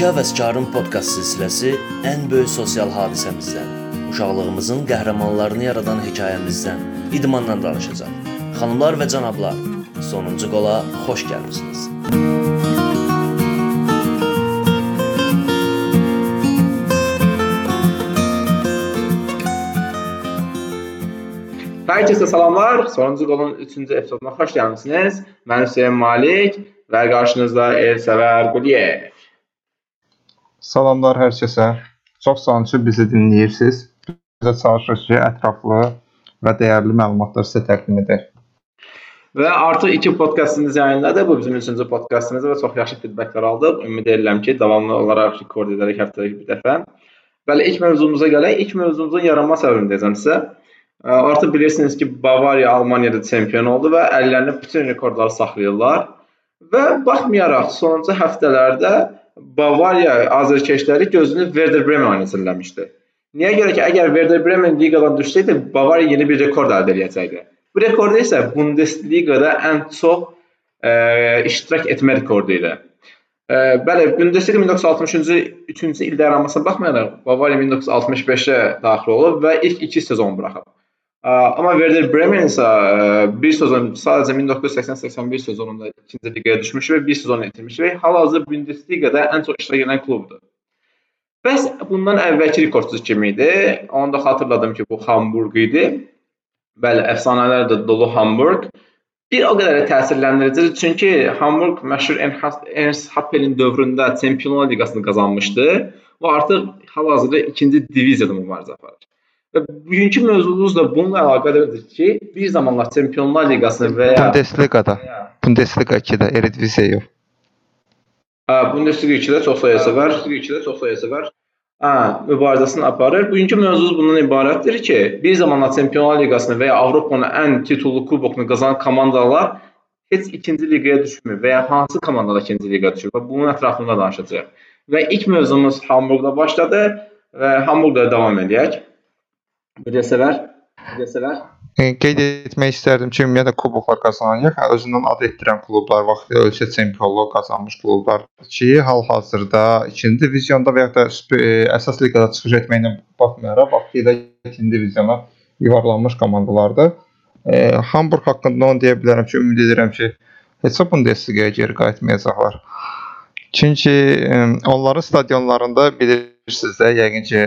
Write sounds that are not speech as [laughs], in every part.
İki Həvəskarın podkast silsiləsi ən böyük sosial hadisəmizdən, uşaqlığımızın qəhrəmanlarını yaradan hekayəmizdən, idmandan danışacaq. Xanımlar və cənablar, sonuncu qola xoş gəlmisiniz. Hər kəsə salamlar. Sonuncu qolun 3-cü epizoduna xoş gəlmisiniz. Mən Hüseyn Malik və qarşınızda Elsəvər Quliyev. Salamlar hər kəsə. Çox sağ olun ki, bizi dinləyirsiniz. Bizə çalışırıq ki, ətraflı və dəyərli məlumatlar sizə təqdim edək. Və artıq iki podkastımız yayınladı. Bu bizim üçüncü podkastımız və çox yaxşı feedbacklər aldıq. Ümid edirəm ki, davamlı olaraq rekord edərək həftədə bir dəfə. Bəli, ilk mövzumuza gələk. İlk mövzumuzun yaranma səbəbini deyəcəm sizə. Artıq bilirsiniz ki, Bavariya Almaniyada çempion oldu və əllərində bütün rekordları saxlayırlar. Və baxmayaraq sonuncu həftələrdə Bavariya azərkeşləri gözünü Werder Bremen oynatırlamışdı. Niyə görə ki, əgər Werder Bremen liqadan düşsəydi, Bavariya yeni bir rekord əldə edəcəkdi. Bu rekord isə Bundesliqada ən çox ə, iştirak etmə rekordu idi. Ə, bəli, Bundesliga 1963-cü 3-cü ildə yaranmasına baxmayaraq, Bavariya 1965-ə daxil olub və ilk 2 sezon buraxıb. Amma Werder Bremen isə bir sezon sadəcə 1980-81 sezonunda ikinci liqaya düşmüş və bir sezon itirmiş və hal-hazırda Bundesliqada ən çox iştirak edən klubdur. Bəs bundan əvvəlki rekordçu kim idi? Onu da xatırladım ki, bu Hamburq idi. Bəli, əfsanələr də dolu Hamburq. Bir o qədər də təsirləndiricidir, çünki Hamburq məşhur Ernst Happelin dövründə Çempionlar Liqasını qazanmışdı və artıq hal-hazırda 2-ci diviziyada mübarizə aparır. Və bugünkü mövzumuz da bununla əlaqədardır ki, bir zamanlar Çempionlar Liqasını və ya Bundesliqada, Bundesliqa 2-də, Eredivisie yox. Hə, Bundesliga 2-də çox sayısı var. Bundesliga 2-də çox sayısı var. Hə, mübarizəsini aparır. Bugünkü mövzumuz bundan ibarətdir ki, bir zamanlar Çempionlar Liqasını və ya Avropanın ən titullu kubokunu qazanan komandalar heç ikinci liqaya düşmür və ya hansı komandalar ikinci liqaya düşür və bunun ətrafında danışacağıq. Və ilk mövzumuz Hamburqda başladı və Hamburqda davam edək. Biləsələr. E, Qeyd etmək istərdim ki, ümumiyyətlə kuboklar qazanan, özündən ad etdirən klublar vaxtı ölkə çempionluğu qazanmış klublardır ki, hal-hazırda 2-ci divizionda və ya da e, əsas liqada çıxış etməyinə baxmayaraq vaxtilə 2-ci diviziona yuvarlanmış komandalardır. E, Hamburg haqqında onu deyə bilərəm ki, ümid edirəm ki, heç Bundesliga-ya geri qayıtmayacaqlar. Çünki e, onların stadionlarında bilirsiniz də, yəqin ki,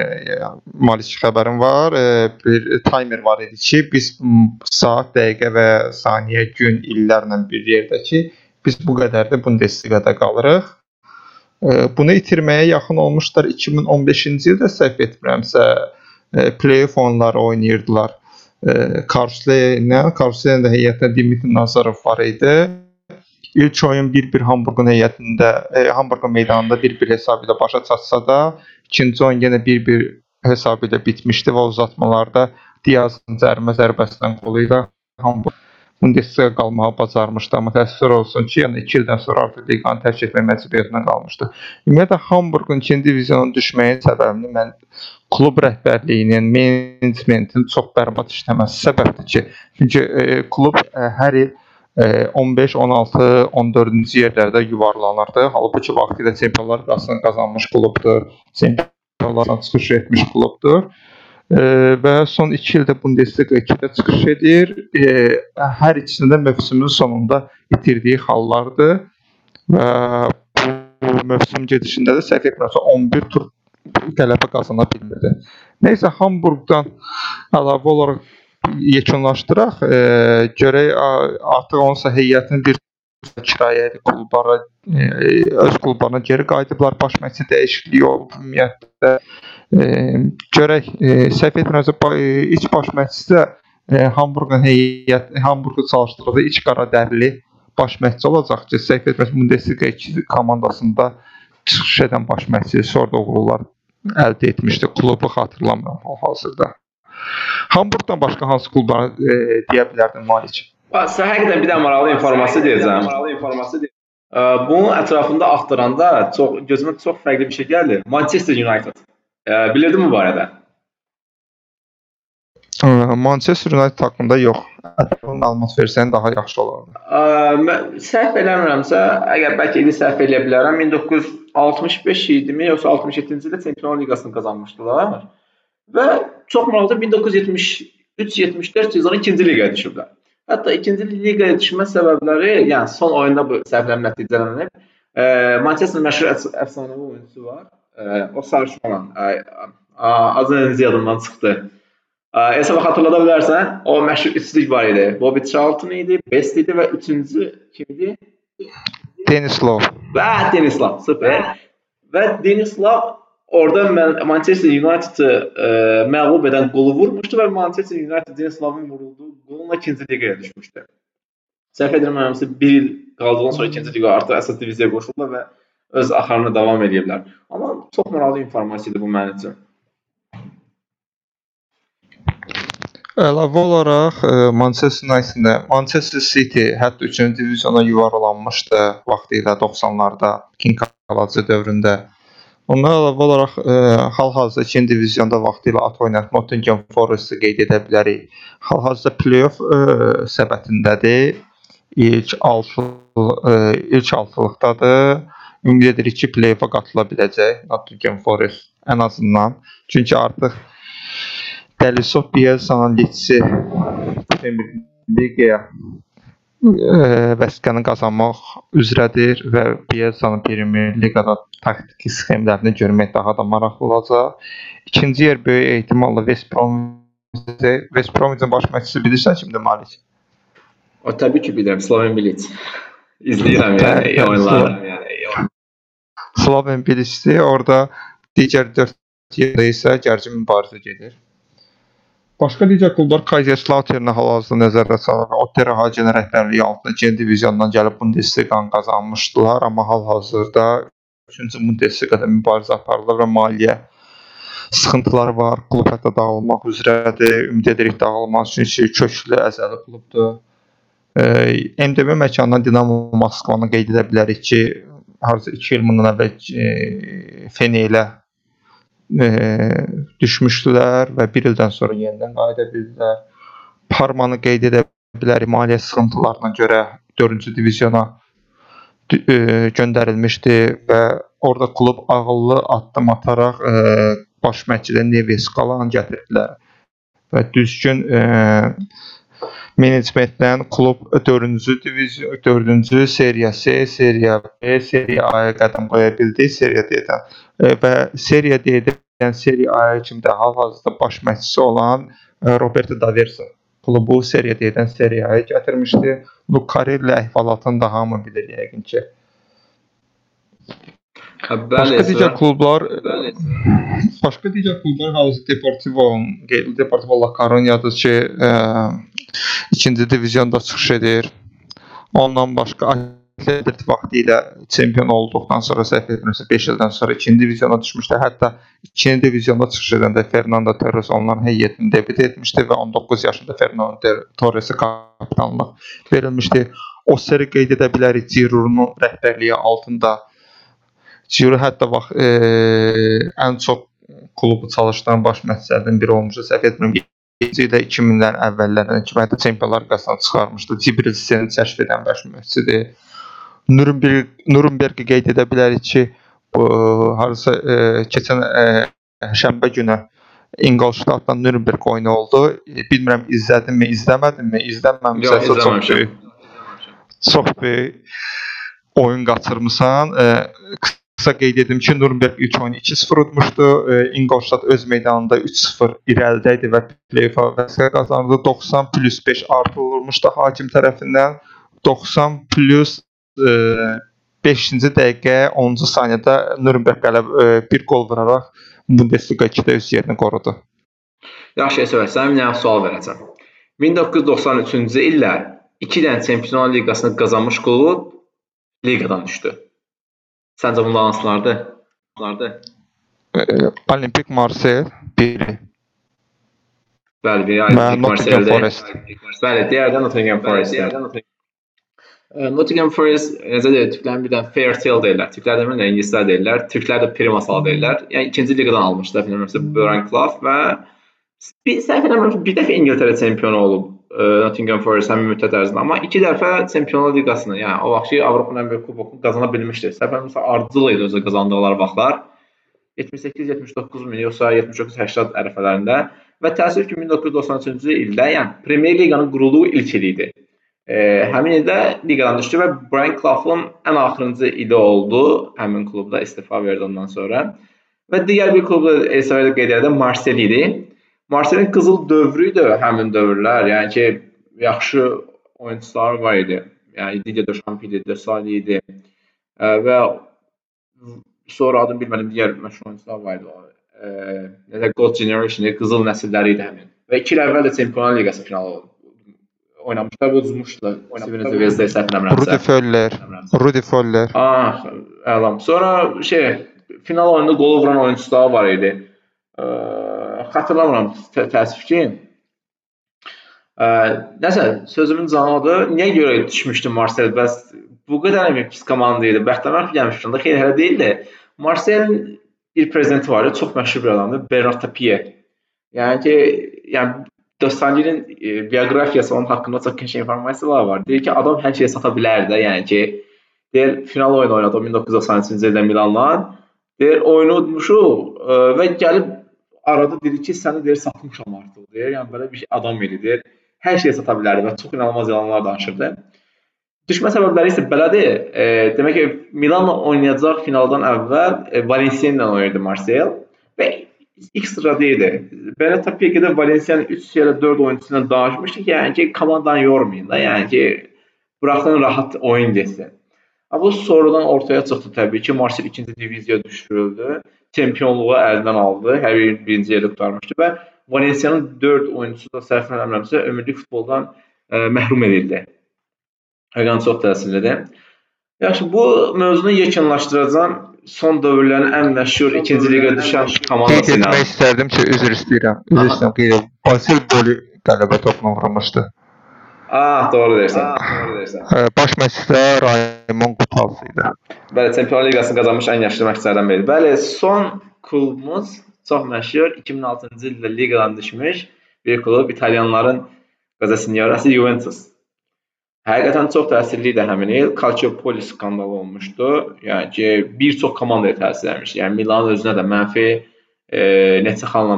Malik xəbərim var. E, bir timer var idi ki, biz saat, dəqiqə və saniyə, gün, illərlə bir yerdə ki, biz bu qədər də Bundesliga-da qalırıq. E, bunu itirməyə yaxın olmuşlar 2015-ci ildə səhv etmirəmsə, play-off oyunları oynayırdılar. Karusle-nə, Karusle-də heyətdə Dimitri Nazarov var idi. İlk oyun 1-1 Hamburqun heyətində, e, Hamburqun meydanında 1-1 hesabı ilə başa çatsa da, ikinci oyun yenə 1-1 hesabı ilə bitmişdi və uzatmalarda Diazın cərimə zərbəsindən qolu ilə Hamburq Bundesliga qalmağı bacarmışdı, amma təəssüf olsun ki, yəni 2 ildən sonra artıq liqanı tərk etmək məcburiyyətinə qalmışdı. Ümumiyyətlə Hamburqun 2-ci diviziona düşməyin səbəbini mən klub rəhbərliyinin, menecmentin çox bərbad işləməsi səbəbdir ki, çünki e, klub e, hər il 15, 16, 14-cü yerlərdə yuvarlanırdı. Halbuki vaxtilə Çempionlar Liqasını qazanmış klubdur. Çempionlardan çıxış etmiş klubdur. Və son 2 ildə Bundesliga 2-də çıxış edir. Hər ikisində mövsümün sonunda itirdiyi hallardır. Və bu mövsüm gedişində də səhv etmirəmsə 11 tur qələbə qazana bilmirdi. Nəysə Hamburqdan əlavə olaraq yekunlaşdıraq. E, görək artıq onsa heyətinin bir kirayəli klublara e, öz klublarına geri qayıdıblar. Baş məşqçi dəyişikliyi olub ümumiyyətlə. E, görək e, səhv etmirəmsə iç baş məşqçisi də e, Hamburqun heyət Hamburqu çalışdırdığı iç qara dərli baş məşqçi olacaq ki, səhv etmirəmsə Bundesliga 2 komandasında çıxış edən baş məşqçi sonra uğurlar əldə etmişdi. Klubu xatırlamıram hal-hazırda. Hamburqdan başqa hansı klubları e, deyə bilərdin Malik? Sizə həqiqətən bir də maraqlı informasiya deyəcəm. Maraqlı informasiya deyəcəm. Bunun ətrafında axtaranda çox gözümə çox fərqli bir şey gəldi. Manchester United. Bilirdinmi bu barədə? Manchester United haqqında yox. məlumat versən daha yaxşı olardı. Səhv eləmirəmsə, əgər bəlkə ili səhv eləyə bilərəm, 1965 idimi yoxsa 67-ci ildə Çempionlar Liqasını qazanmışdılar. Və çox maraqlıdır 1973-74 sezonu 2-ci liqaya düşüblər. Hətta 2-ci liqaya düşmə səbəbləri, yəni son oyunda bu səhvlərin nəticələnib. Ə, Manchester məşhur əf əfsanəvi oyunçusu var. Ə, o sarışmalan. Adı necə yadımdan çıxdı. Ə, Hesaba xatırlada bilərsən, o məşhur üçlük var idi. Bobby Charlton idi, Best idi və üçüncü kim idi? Denislov. Və Denislav, super. Və Denislav orada Manchester United-ı ə, məğlub edən qolu vurmuşdu və Manchester United Denislavın vurulduğu qolla ikinci liqaya düşmüşdü. Səhv etmirəmsə 1 il qaldıqdan sonra ikinci liqa artıq əsas diviziyaya qoşuldular və öz axarını davam edə Amma çox maraqlı informasiya idi bu mənim üçün. Əlavə olaraq e, Manchester United-də Manchester City hətta 3-cü diviziyona yuvarlanmışdı vaxtilə 90-larda King Kalaci dövründə. Ondan əlavə olaraq e, hal-hazırda 2-ci diviziyonda vaxtilə at oynayan Nottingham Forest-i qeyd edə bilərik. Hal-hazırda play-off e, səbətindədir. İlk 6 e, ilk 6-lıqdadır. Ümid edirik ki, play-offa qatıla biləcək Nottingham Forest ən azından. Çünki artıq Delisov Bielsa'nın Leeds'i Premier Ligaya vəsiqəni qazanmaq üzrədir və Bielsa'nın Premier Liqada taktiki sxemlərini görmək daha da maraqlı olacaq. İkinci yer böyük ehtimalla West Bromwich West Bromwich'in baş məşqçisi bilirsən kimdir Malik? O təbii ki, bilirəm, Slaven Bilic. İzləyirəm yəni Hə, oyunlarını, yəni. Slaven Bilic'dir. Orada digər 4 yerdə isə gərgin mübarizə gedir. Başqa digər klublar Kaiserslautern hal-hazırda nəzərdə salınır. Ottera Hagen rəhbərliyi altında 2-ci diviziondan gəlib Bundesliga-nı qazanmışdılar, amma hal-hazırda 3-cü Bundesliga-da mübarizə aparırlar və maliyyə sıxıntıları var. Klub hətta dağılmaq üzrədir. Ümid edirik dağılmaz çünki köklü əzəli klubdur. E, MDB məkanından Dinamo Moskvanı qeyd edə bilərik ki, harca 2 il bundan əvvəl e, Fenelə e, düşmüşdülər və 1 ildən sonra yenidən qayıda bildilər. Parmanı qeyd edə bilərik maliyyə sıxıntılarına görə 4-cü diviziyona e, göndərilmişdi və orada klub ağıllı addım ataraq e, baş məşqçidə Neves Qalan gətirdilər və düzgün e, menecmentdən klub 4-cü diviziyon 4-cü seriya C, seriya B, seriya A-ya qədəm qoya bildi, seriya D-dən e, və seriya D-dən seriya A-ya kimi də hal-hazırda baş məşqçisi olan e, Roberto Daversa klubu seriya D-dən seriya A-ya gətirmişdi. Lucarelli əhvalatını da hamı bilir yəqin ki. Başqa digər klublar başqa digər klublar hazır Deportivo, Deportivo La Coruña'dır ki, ə, ikinci divizionda çıxış edir. Ondan başqa Atletik vaxtı ilə çempion olduqdan sonra səhv etmirəmsə 5 ildən sonra ikinci diviziona düşmüşdü. Hətta ikinci divizionda çıxış edəndə Fernando Torres onların heyətində debüt etmişdi və 19 yaşında Fernando Torres'e kapitanlıq verilmişdi. O seri qeyd edə bilərik Giroud'un rəhbərliyi altında Ciro hətta bax e, ən çox klubu çalışdıran baş məşqçilərdən biri olmuşdu. Səhv etmirəm. 7-ci ildə 2000-lərin əvvəllərində ki, hətta Çempionlar Liqasına çıxarmışdı. Cibril Seni kəşf edən baş məşqçidir. Nürnberg Nürnbergi qeyd edə bilərik ki, bu harasa e, keçən e, şənbə günü Ingolstadtdan Nürnberg oyunu oldu. E, bilmirəm izlədinmi, izləmədinmi? İzləməmisə çox böyük çox böyük oyun qaçırmısan. E, qısa qeyd edim ki, Nürnberg ilk oyunu 2-0 udmuşdu. E, Ingolstadt öz meydanında 3-0 irəlidə idi və play-offa vəsələ qazandı. 90 plus 5 artırılmışdı hakim tərəfindən. 90 plus e, 5-ci dəqiqə 10-cu saniyədə Nürnberg qələb e, bir qol vuraraq Bundesliga 2-də öz yerini qorudu. Yaxşı, Əsəbər, sənə bir dənə sual verəcəm. 1993-cü ildə 2 dənə Çempionlar Liqasını qazanmış klub liqadan düşdü. Səncə bunlar hansılardır? Hansılardır? E, Olimpik Marsel biri. Bəli, biri Və Olympique Nottingham Marseille-dir. Forest. Bəli, digəri də Nottingham Forest. Nottingham Forest necə deyir, türklərin bir dənə fair tale deyirlər. Türklər demirlər, ingilislər deyirlər. Türklər də primasal deyirlər. Yəni ikinci liqadan almışdı, bilmirəmsə Björn Klopp və bir səhv eləmirəmsə bir dəfə İngiltərə çempionu olub. e, Nottingham Forest həmin müddət ərzində. Amma 2 dəfə Çempionlar Liqasını, yəni o vaxtki Avropanın ən böyük kubokunu qazana bilmişdi. Səfərimizə ardıcıl idi özü qazandıqları vaxtlar. 78-79 min yoxsa 79-80 ərəfələrində və təəssüf ki 1993-cü ildə, yəni Premyer Liqanın qurulduğu ilk il idi. Həmin ildə liqadan düşdü və Brian Cloughlin ən axırıncı ili oldu həmin klubda istifa verdi ondan sonra. Və digər bir klubu Elseverde qeyd edə Marseille idi. Marseille'in qızıl dövrü idi həmin dövrlər. Yəni ki, yaxşı oyunçular var idi. Yəni Didier Deschamps idi, Desailly idi. Və sonra adını bilmədim digər məşhur oyunçular var idi. O, E, necə Gold Generation, qızıl nəsilləri idi həmin. Və 2 il əvvəl də Çempionlar Liqası finalı oynamışlar və udmuşdular. Steven Zvezda səhv Rudi eləmirəmsə. Foller, Rudi Foller. Ah, əlam. Sonra şey final oyununda qol vuran oyunçu daha var idi. Ə, xatırlamıram tə təəssüf ki. Ə, nəsə sözümün cavabı niyə görə düşmüşdü Marseille? Bəs bu qədər mi pis komanda idi? Bəxtəvər gəlmişdim də xeyr hələ deyil də. Marseille bir prezidenti var idi, çox məşhur bir adamdır, Bernard Tapie. Yəni ki, yəni Dostani'nin e, bioqrafiyası onun haqqında çox qəşəng informasiyalar var. Deyir ki, adam hər şeyi sata bilər də, yəni ki, deyir final oyunu oynadı o 1993-cü ildə Milanla. Deyir oyunu udmuşuq e, və gəlib arada dedi ki, səni deyir satmışam artıq. Deyir, yəni belə bir şey adam idi, deyir. Hər şeyi sata bilərdi və çox inanılmaz yalanlar danışırdı. Düşmə səbəbləri isə belədir. E, demək ki, Milanla oynayacaq finaldan əvvəl e, Valencia ilə oynayırdı Marseille və ilk sırada idi. Belə təbii ki də Valencia'nın 3 ya da 4 oyunçusuyla danışmışdı ki, yəni ki, komandanı yormayın da, yəni ki, buraxın rahat oyun getsin. Amma bu sonradan ortaya çıxdı təbii ki, Marseille 2-ci diviziyaya düşürüldü. Çempionluğu əlindən aldı. Hər bir birinci yerdə qurtarmışdı və Valencia'nın 4 oyunçusu da səhv eləmirəmsə, ümumi futboldan ə, məhrum edildi. Həqiqətən çox təsirlidir. Yaxşı, bu mövzunu yekunlaşdıracağam. Son dövrlərin ən məşhur 2-ci liqaya düşən Qeyd komandası ilə. etmək istərdim ki, üzr istəyirəm. Üzr istəyirəm. Qeyd edim. Basil golü qələbə topuna vurmuşdu. Ah, doğru deyirsən. Doğru deyirsən. Ə, Baş məşqçi Raymond Kupals idi. Bəli, Çempionlar Liqasını qazanmış ən yaşlı məşqçilərdən biri. Bəli, son klubumuz çox məşhur 2006-cı ildə liqadan düşmüş bir klub İtalyanların Qazasinyorası Juventus. Həqiqətən çox təsirli idi həmin il. Calciopoli skandalı olmuşdu. Yəni ki, bir çox komandaya təsir etmişdi. Yəni Milanın özünə də mənfi e, neçə xalla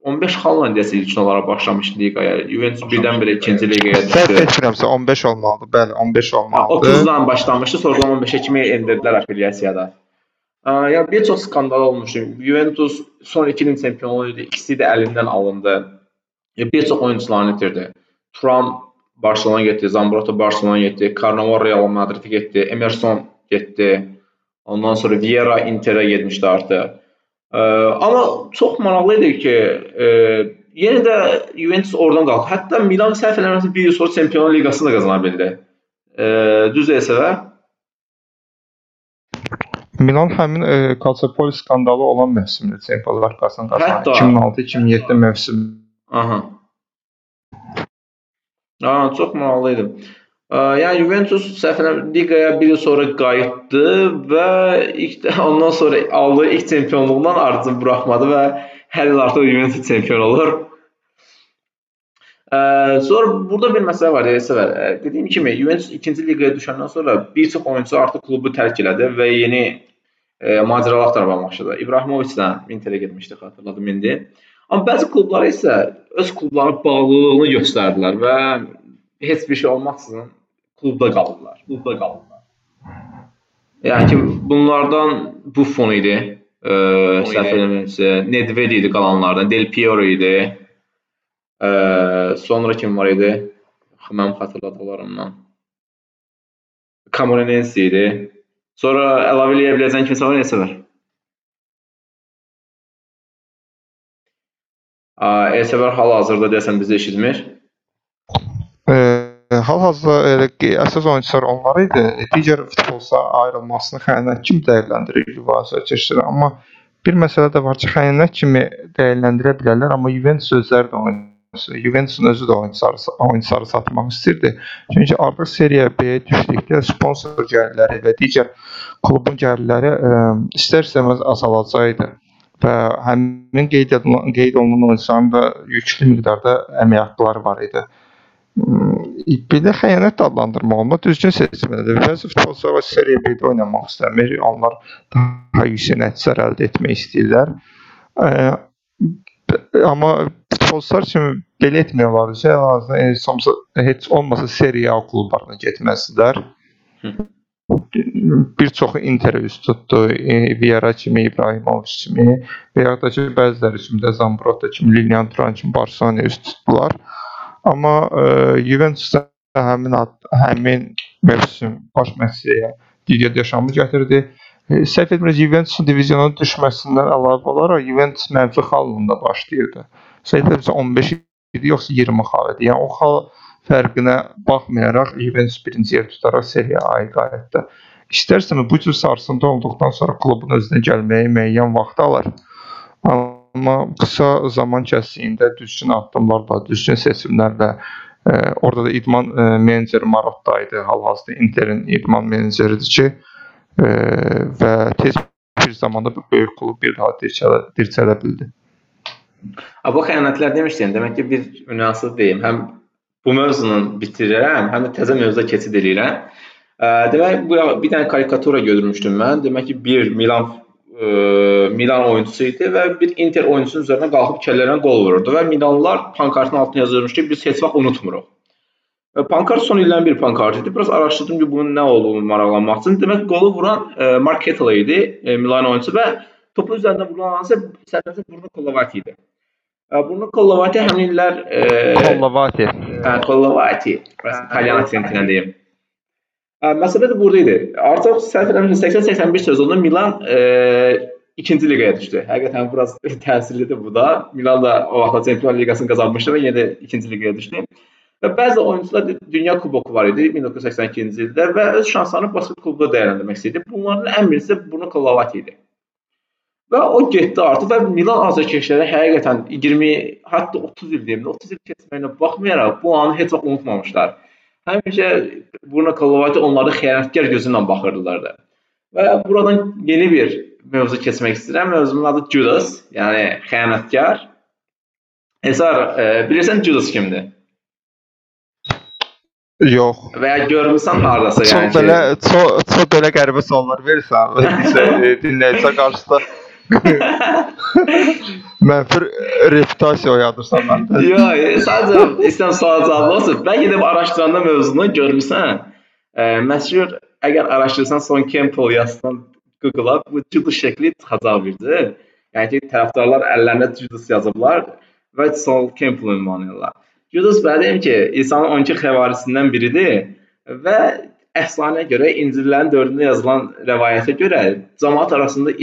15 xalla deyəsə ilk olaraq başlamış liqaya. Juventus birdən-birə ikinci liqaya Səhv düşdü. etmirəmsə 15 olmalıdır. Bəli, 15 Ha, olmalıdır. 30-dan başlamışdı, sonradan 15-ə kimi endirdilər apellyasiyada. Ya bir çox skandal olmuşdu. Juventus son 2 ilin çempionu idi. İkisi də əlindən alındı. Ya bir çox oyunçularını itirdi. Thuram Barcelona getdi, Zambrotta Barcelona getdi, Cannavaro Real Madrid getdi, Emerson getdi. Ondan sonra Vieira Interə getmişdi artıq. Ə, amma çox maraqlı idi ki, ə, yenə də Juventus oradan qaldı. Hətta Milan səhv eləmirəmsə bir il sonra Çempionlar Liqasını da qazana bildi. Ə, düz desələr, Milan həmin e, Calciopoli skandalı olan mövsümdə Çempionlar Liqasını qazandı. Hətta- 2006-2007 mövsümü. Aha. Aa, çox maraqlı idi. Yəni Juventus səhvlə liqaya bir il sonra qayıtdı və ilk [laughs] ondan sonra aldığı ilk çempionluğundan ardını buraxmadı və hər il artıq Juventus çempion olur. Sonra burada bir məsələ var, Elsəvər. Ə, Dediyim kimi Juventus 2-ci liqaya düşəndən sonra bir çox oyunçu artıq klubu tərk elədi və yeni e, macəralar axtarmağa başladı. İbrahimovic də Interə getmişdi, xatırladım indi. Amma bəzi klublar isə öz klublarına bağlılığını göstərdilər və heç bir şey olmaksızın klubda qaldılar. Klubda qaldılar. Yəni ki, bunlardan Buffon idi. E, səhv eləmirəmsə, Nedved idi qalanlardan, Del Piero idi. E, sonra kim var idi? Mənim xatırladıqlarımdan. Camoranesi idi. Sonra əlavə eləyə biləcəyin kimsə var nəsə var? Elsəvər hal-hazırda deyəsən bizi eşitmir. E, Hal-hazırda əsas oyunçular onlar idi. E, Digər futbolsa ayrılmasını xəyanət kimi dəyərləndirir Yuvasa keçir. Amma bir məsələ də var ki, xəyanət kimi dəyərləndirə bilərlər, amma Juventus özləri də oyunçusu. Juventusun özü də oyunçuları, oyunçuları satmaq istirdi. Çünki artıq Serie B-yə düşdükdə sponsor gəlirləri və digər klubun gəlirləri ə, istər-istəməz azalacaqdı və həmin qeyd olunan, qeyd olunan oyunçuların da yüklü miqdarda əmək haqqları var idi. bir də xəyanət də adlandırmaq olmaz, düzgün seçməlidir. Bəzi futbolçular Serie B-də oynamaq istəmir, onlar daha yüksək nəticələr əldə etmək istəyirlər. Amma futbolçular üçün belə ki, ən azından heç olmasa Serie A klublarına getməlidirlər. Bir çoxu Inter üst tutdu, e, Vieira kimi, İbrahimovic kimi və ya da ki, bəziləri kimi də Zambrotta kimi, Lilian Thuram kimi Barcelona üst tutdular. Amma e, Juventus da həmin həmin mövsüm baş məşqçiyə Didier Deschamps gətirdi. E, səhv etmirəmsə Juventusun diviziona düşməsindən əlavə olaraq Juventus mənfi xallında başlayırdı. Səhv etmirəmsə 15 idi yoxsa 20 xal idi. Yəni o xal fərqinə baxmayaraq Juventus birinci yer tutaraq Serie A-ya qayıtdı. İstərsənmi bu cür sarsıntı olduqdan sonra klubun özünə gəlməyə müəyyən vaxt alır. Amma qısa zaman kəsiyində düzgün addımlarla, düzgün seçimlərlə e, orada da idman e, meneceri Marotta idi. Hal-hazırda Interin idman meneceridir ki, e, və tez bir zamanda bu böyük klub bir daha dirçələ, dirçələ bildi. Bu xəyanətlər demişdin, demək ki, bir nüanslı deyim. Həm bu mövzunu bitirirəm, həm də təzə mövzuya keçid edirəm. Demək bu bir dənə karikatura görmüşdüm mən. Demək ki, bir Milan ə, Milan oyunçusu idi və bir Inter oyunçusunun üzərinə qalxıb kəllərinə qol vururdu və Milanlılar pankartın altına yazılmış ki, biz heç vaxt unutmuruq. Və pankart son illərin bir pankart idi. Biraz araşdırdım ki, bunun nə olduğunu maraqlanmaq üçün. Demək qolu vuran ə, Mark Kettle idi, ə, Milan oyunçusu və topu üzərinə vurulan isə səhvəsə Bruno Collavati idi. Bruno Collavati həmin illər Collavati. Collavati. İtalyan aksentinə deyim. Məsələ də burada idi. Artıq səhv eləmirəmsə 80-81 sezonunda Milan e, ikinci liqaya düşdü. Həqiqətən biraz [laughs] təsirlidir bu da. Milan da o vaxt Çempionlar Liqasını qazanmışdı və yenə də ikinci liqaya düşdü. Və bəzi oyunçular dünya kuboku var idi 1982-ci ildə və öz şanslarını basket klubda dəyərləndirmək istəyirdi. Bunların ən birisi Bruno Collavati idi. Və o getdi artıq və Milan azarkeşləri həqiqətən 20 hətta 30 il deyim, 30 il keçməyinə baxmayaraq bu anı heç vaxt unutmamışlar həmişə Bruno Collavati onları xəyanətkar gözü ilə baxırdılar da. Və buradan yeni bir mövzu keçmək istəyirəm. Mövzunun adı Judas, yəni xəyanətkar. Əsər, e, bilirsən Judas kimdir? Yox. Və ya görmüsən hardasa Çox yəni. belə çox çox belə qəribə suallar verirsən. Bizə [laughs] e, dinləyicilər qarşısında [laughs] Mənfi reputasiya oyadırsan məndə. Yox, sadəcə istəyirəm sual cavabı olsun. Bəlkə də araşdıranda mövzunu görmüsən. E, məşhur əgər araşdırsan Son Campbell yazsan Google-a bu Judas şəkli çıxacaq birdə. Yəni ki, tərəfdarlar əllərində Judas yazıblar və Son Campbell ünvanlayırlar. Judas bələdiyim ki, İsa'nın 12 xəvarisindən biridir və əfsanəyə görə İncillərin 4-ündə yazılan rəvayətə görə cəmaət arasında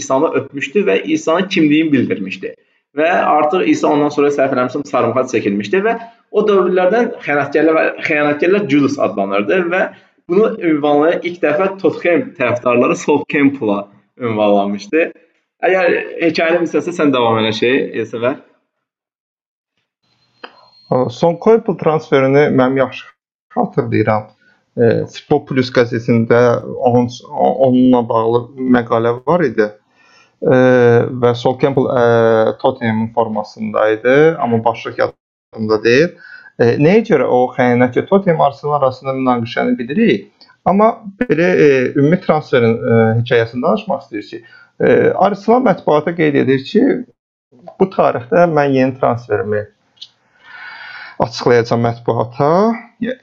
İsa'nı öpmüşdü və İsa'nın kimliyini bildirmişdi. Və artıq İsa ondan sonra səhv eləmirəmsə sarımxat çəkilmişdi və o dövrlərdən xəyanətkarlar xəyanətkarlar Judas adlanırdı və bunu ünvanlayan ilk dəfə Tottenham tərəfdarları Sol Campbell-a ünvanlanmışdı. Əgər hekayəni bilirsə sən davam elə şey, Elsəvər. Son Campbell transferini mən yaxşı xatırlayıram e, Futbol Plus qəzetində onun onunla bağlı məqalə var idi. E, və Sol Campbell e, Tottenham formasında idi, amma başlıq yadımda deyil. E, nəyə görə o xəyanətçi Tottenham Arsenal arasında münaqişəni bilirik. Amma belə e, ümumi transferin e, hekayəsini danışmaq istəyir ki, e, Arsenal mətbuata qeyd edir ki, bu tarixdə mən yeni transferimi açıqlayacağam mətbuata.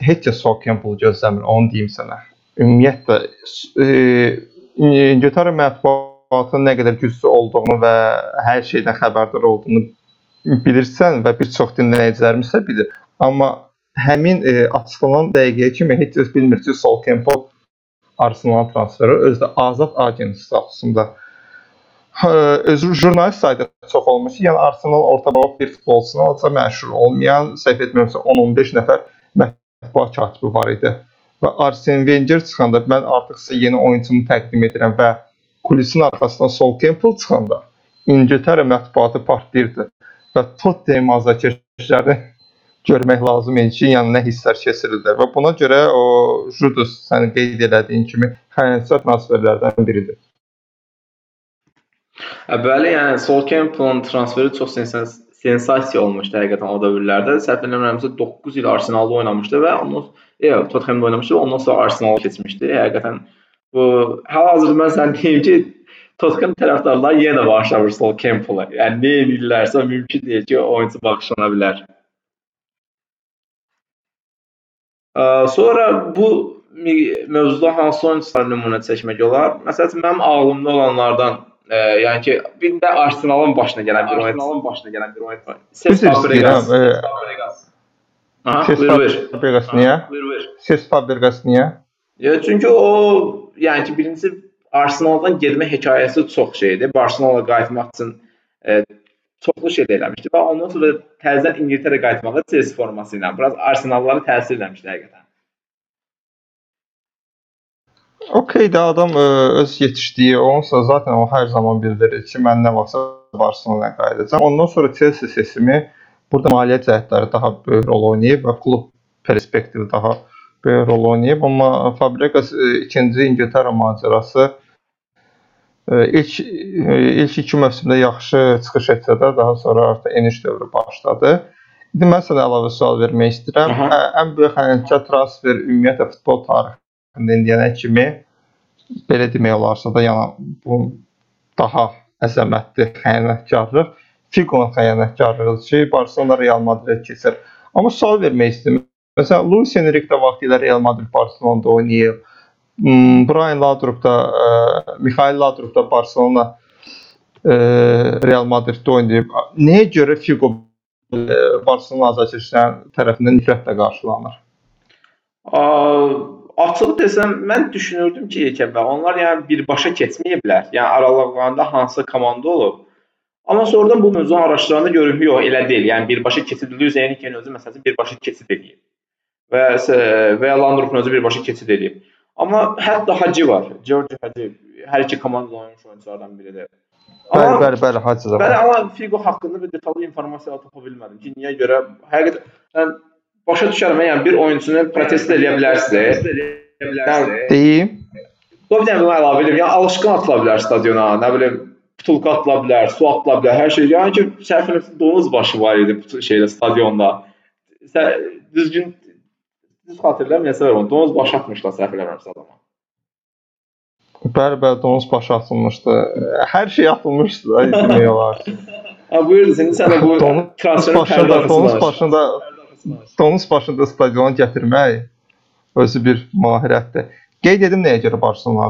Heç kəs Sol Campbell gözləmir, onu deyim sənə. Ümumiyyətlə e, İngiltərə mətbuatının nə qədər güclü olduğunu və hər şeydən xəbərdar olduğunu bilirsən və bir çox dinləyicilərimiz də bilir. Amma həmin e, açıqlanan dəqiqəyə kimi heç kəs bilmir ki, Sol Campbell Arsenal transferi özü də azad agent statusunda öz jurnalist sayda çox olmuş yəni Arsenal ortabalık bir futbolçusuna alsa məşhur olmayan, səhv etmirəmsə 10-15 nəfər mətbuat katibi var idi. Və Arsene Wenger çıxanda mən artıq sizə yeni oyunçumu təqdim edirəm və kulisin arxasından Sol Campbell çıxanda İngiltərə mətbuatı partlayırdı və Tottenham azarkeşlərini görmək lazım idi ki, yəni nə hisslər keçirirlər və buna görə o Judas sən qeyd elədiyin kimi xəyanət transferlərdən biridir. Bəli, yəni Sol Campbell transferi çox sensasiya sensasiya olmuşdu həqiqətən o dövrlərdə. Səhv eləmirəmsə 9 il Arsenalda oynamışdı və ondan yox, Tottenhamda oynamışdı və ondan sonra Arsenala keçmişdi. Həqiqətən bu hal-hazırda mən sən deyim ki, Tottenham tərəfdarları yenə bağışlamır Sol Campbell-a. Yəni nə edirlərsə mümkün deyil ki, oyunçu bağışlana bilər. Sonra bu mövzuda hansı oyunçular nümunə çəkmək olar? Məsələn, mənim ağlımda olanlardan, ə, yəni ki, bir də Arsenalın başına gələn bir oyunçu. Arsenalın başına gələn bir oyunçu. Düz istəyirəm. e, Ses. Fabregas niyə? Ses Fabregas niyə? Ya çünki o, yəni ki, birincisi Arsenaldan getmə hekayəsi çox şeydir. Barselonaya qayıtmaq üçün e, çoxlu şey eləmişdi və ondan sonra təzədən İngiltərə qayıtmağa Chelsea forması ilə biraz Arsenalları təsir eləmişdi həqiqətən. Okey də adam ə, öz yetişdiyi onsa zaten o hər zaman bildirir ki, mən nə vaxtsa Barselonaya qayıdacağam. Ondan sonra Chelsea seçimi burada maliyyə cəhətləri daha böyük rol oynayıb və klub perspektivi daha böyük rol oynayıb. Amma Fabregas ə, ikinci İngiltərə macərası ə, ilk ilk iki mövsümdə yaxşı çıxış etsə də daha sonra artıq eniş dövrü başladı. İndi mən sənə əlavə sual vermək istəyirəm. Aha. Ən böyük həqiqətən transfer ümumiyyətlə futbol tarixində indiyənə kimi belə demək olarsa da, yəni bu daha əzəmətli xəyanətkarlıq Fiqonun xəyanətkarlığıdır ki, Barselona Real Madrid keçir. Amma sual vermək istəyirəm. Məsələn, Luis Enrique də vaxtilə Real Madrid Barselonada oynayıb. Hmm, Brian Laudrup da, e, Mikhail Laudrup da Barcelona e, Real Madriddə oynayıb. Nəyə görə Figo e, Barcelona azarkeşlərin tərəfindən nifrətlə qarşılanır? A, açıq desəm, mən düşünürdüm ki, əvvəl onlar yəni birbaşa keçməyiblər. Yəni aralarında hansı komanda olub. Amma sonradan bu mövzunu araşdıranda görürəm yox, elə deyil. Yəni birbaşa keçid Luis Enrique özü məsələn birbaşa keçid edib. Və və Landrup'un özü birbaşa keçid edib. Amma hətta Hacı var. George Hacı hər iki komandada oynamış oyunçulardan biridir. Bəli, bəli, bəli, Hacı da Bəli, amma Figo haqqında bir detallı informasiya tapa bilmədim ki, niyə görə həqiqətən başa düşərəm, yəni bir oyunçunu protest edə bilərsiniz. Yəni, Deyim. bir dənə bunu əlavə edeyim. Yəni alışqın atıla bilər stadiona, nə bilim, butulka atıla bilər, su atıla bilər, hər şey. Yəni ki, səhv eləmirəmsə donuz başı var idi bu şeydə stadionda. Sə, düzgün düz var onu. Donuz başı atmışlar səhv eləmirəmsə adama. Bəli, bəli, donuz başı atılmışdı. Hər şey atılmışdı da demək olar. [laughs] Ha buyur, sən sən də bu Donuz transferin başında, pərdəsini donuz başında donuz başında stadiona gətirmək özü bir mahirətdir. Qeyd edim nəyə görə Barselona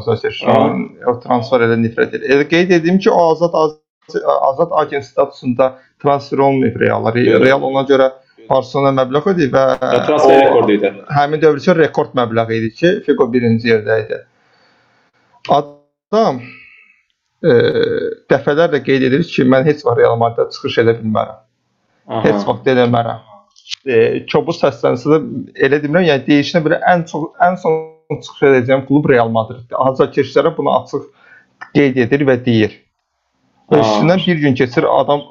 o transfer elə nifrət edir. Elə qeyd edim ki, o azad az- azad agent statusunda transfer olmayıb Real. Real ona görə Barselona məbləğ ödəyib və Və transfer rekordu idi. həmin dövr üçün rekord məbləğ idi ki, Figo birinci yerdə idi. Adam e, dəfələrlə qeyd edir ki, mən heç vaxt Real Madrid çıxış edə bilmərəm. Aha. Heç vaxt eləmərəm. E, kobud səslənsə də elə demirəm, yəni deyişinə belə ən çox ən son çıxış edəcəyim klub Real Madriddir. Azarkeşlərə bunu açıq qeyd edir və deyir. Üstündən bir gün keçir adam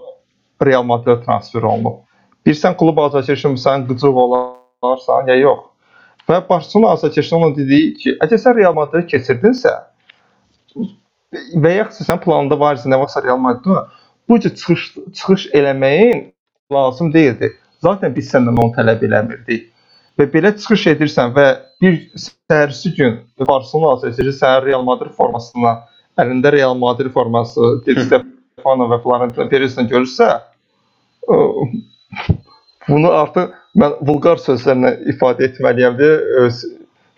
Real Madrid transfer olunub. Bilirsən klub azarkeşin qıcıq olarsan ya yox. Və Barcelona azarkeşin ona dediyi ki, əgər sən Real Madrid keçirdinsə və yaxud sən planında var isə nə vaxtsa Real Madrid bu cür çıxış çıxış eləməyin lazım deyildi. Zaten biz səndən onu tələb eləmirdik. Və belə çıxış edirsən və bir səhərsi gün Barcelona azarkeşi sənin Real Madrid formasına, əlində Real Madrid forması, Di Stefano və Florentino Perez-lə görürsə, bunu artıq mən vulqar sözlərlə ifadə etməliyəm deyə öz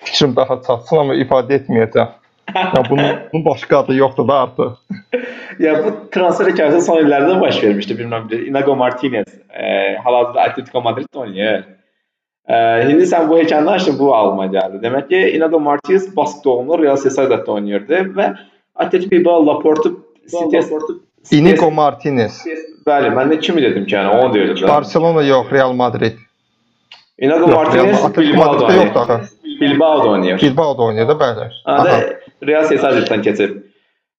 fikrim daha çatsın, amma ifadə etməyəcəm. Ya bunun, bunun başqa adı yoxdur da artıq. Ya bu transfer hekayəsi son illərdə baş vermişdi. Bir Inago Martinez e, hal-hazırda Atletico Madriddə oynayır. E, indi sən bu hekayəni açdın, bu ağlıma gəldi. Demək ki, Inago Martinez Bask doğumlu Real Sociedad'da oynayırdı və Atletico Bilbao Laporte City Inigo Martinez. Bəli, mən də kimi dedim ki, yəni onu deyirdim. Barcelona yox, Real Madrid. Inago Martinez Atletico Bilbao'da yoxdur oynayır. Axı. Bilbao'da oynayır. Bilbao'da oynayır da bəli. Ha Aha. da Real Sociedad'dan keçib.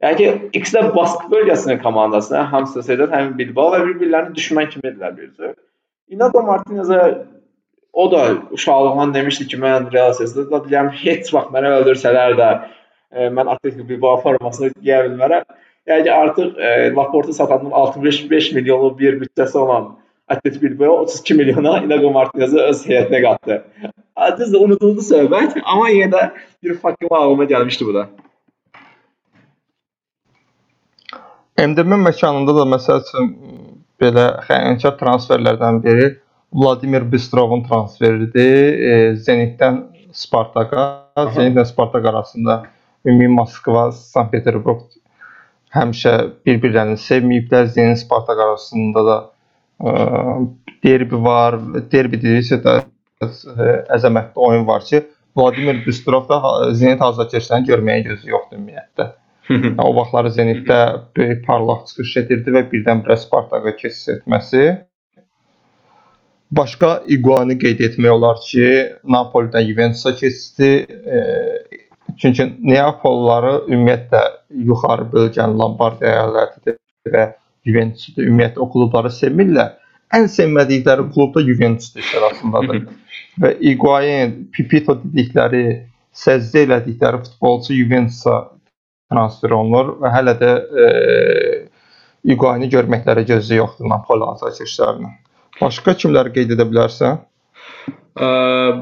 Yəni ki, ikisi də Bask bölgəsinin komandası, həm Sociedad, həm Bilbao və bir-birlərini düşmən kimi edirlər bircə. Inago Martinezə o da uşaqlığından demişdi ki, mən Real Sociedad'da deyirəm, heç vaxt mənə öldürsələr də e, mən Atletico Bilbao formasını giyə bilmərəm. Yəni artıq e, Laporte satandan 65 milyonluq bir büdcəsi olan Atletico Bilbao 32 milyona Inigo Martinez'i öz heyətinə qatdı. Düzdür, unuduldu söhbət, amma yenə də bir fakt kimi ağlıma gəlmişdi bu da. MDM məkanında da məsəl üçün belə xəyanət transferlərdən biri Vladimir Bistrovun transferidir. E, Zenitdən Spartaka, Zenitlə Spartak arasında ümumi Moskva, Sankt-Peterburq həmişə bir-birlərini sevməyiblər. Zenit Spartak arasında da derbi var. Derbi deyirsə də əzəmətli oyun var ki, Vladimir Bistrov da Zenit azarkeşlərini görməyə gözü yoxdur ümumiyyətlə. O vaxtları Zenitdə böyük parlaq çıxış edirdi və birdən-birə Spartaka keçid etməsi. Başqa Iguani qeyd etmək olar ki, Napolidən Juventusa keçdi. E, çünki Neapolları ümumiyyətlə yuxarı bölgənin Lombardiya əyalətidir və Juventusu da ümumiyyətlə o klubları sevmirlər. Ən sevmədikləri klub da Juventusdur sırasındadır. və Iguain, Pipito dedikləri, səzdə elədikləri futbolçu Juventusa transfer olunur və hələ də e, Iguaini görməklərə gözü yoxdur Napoli azarkeşlərinin. Başqa kimləri qeyd edə bilərsən? Ə,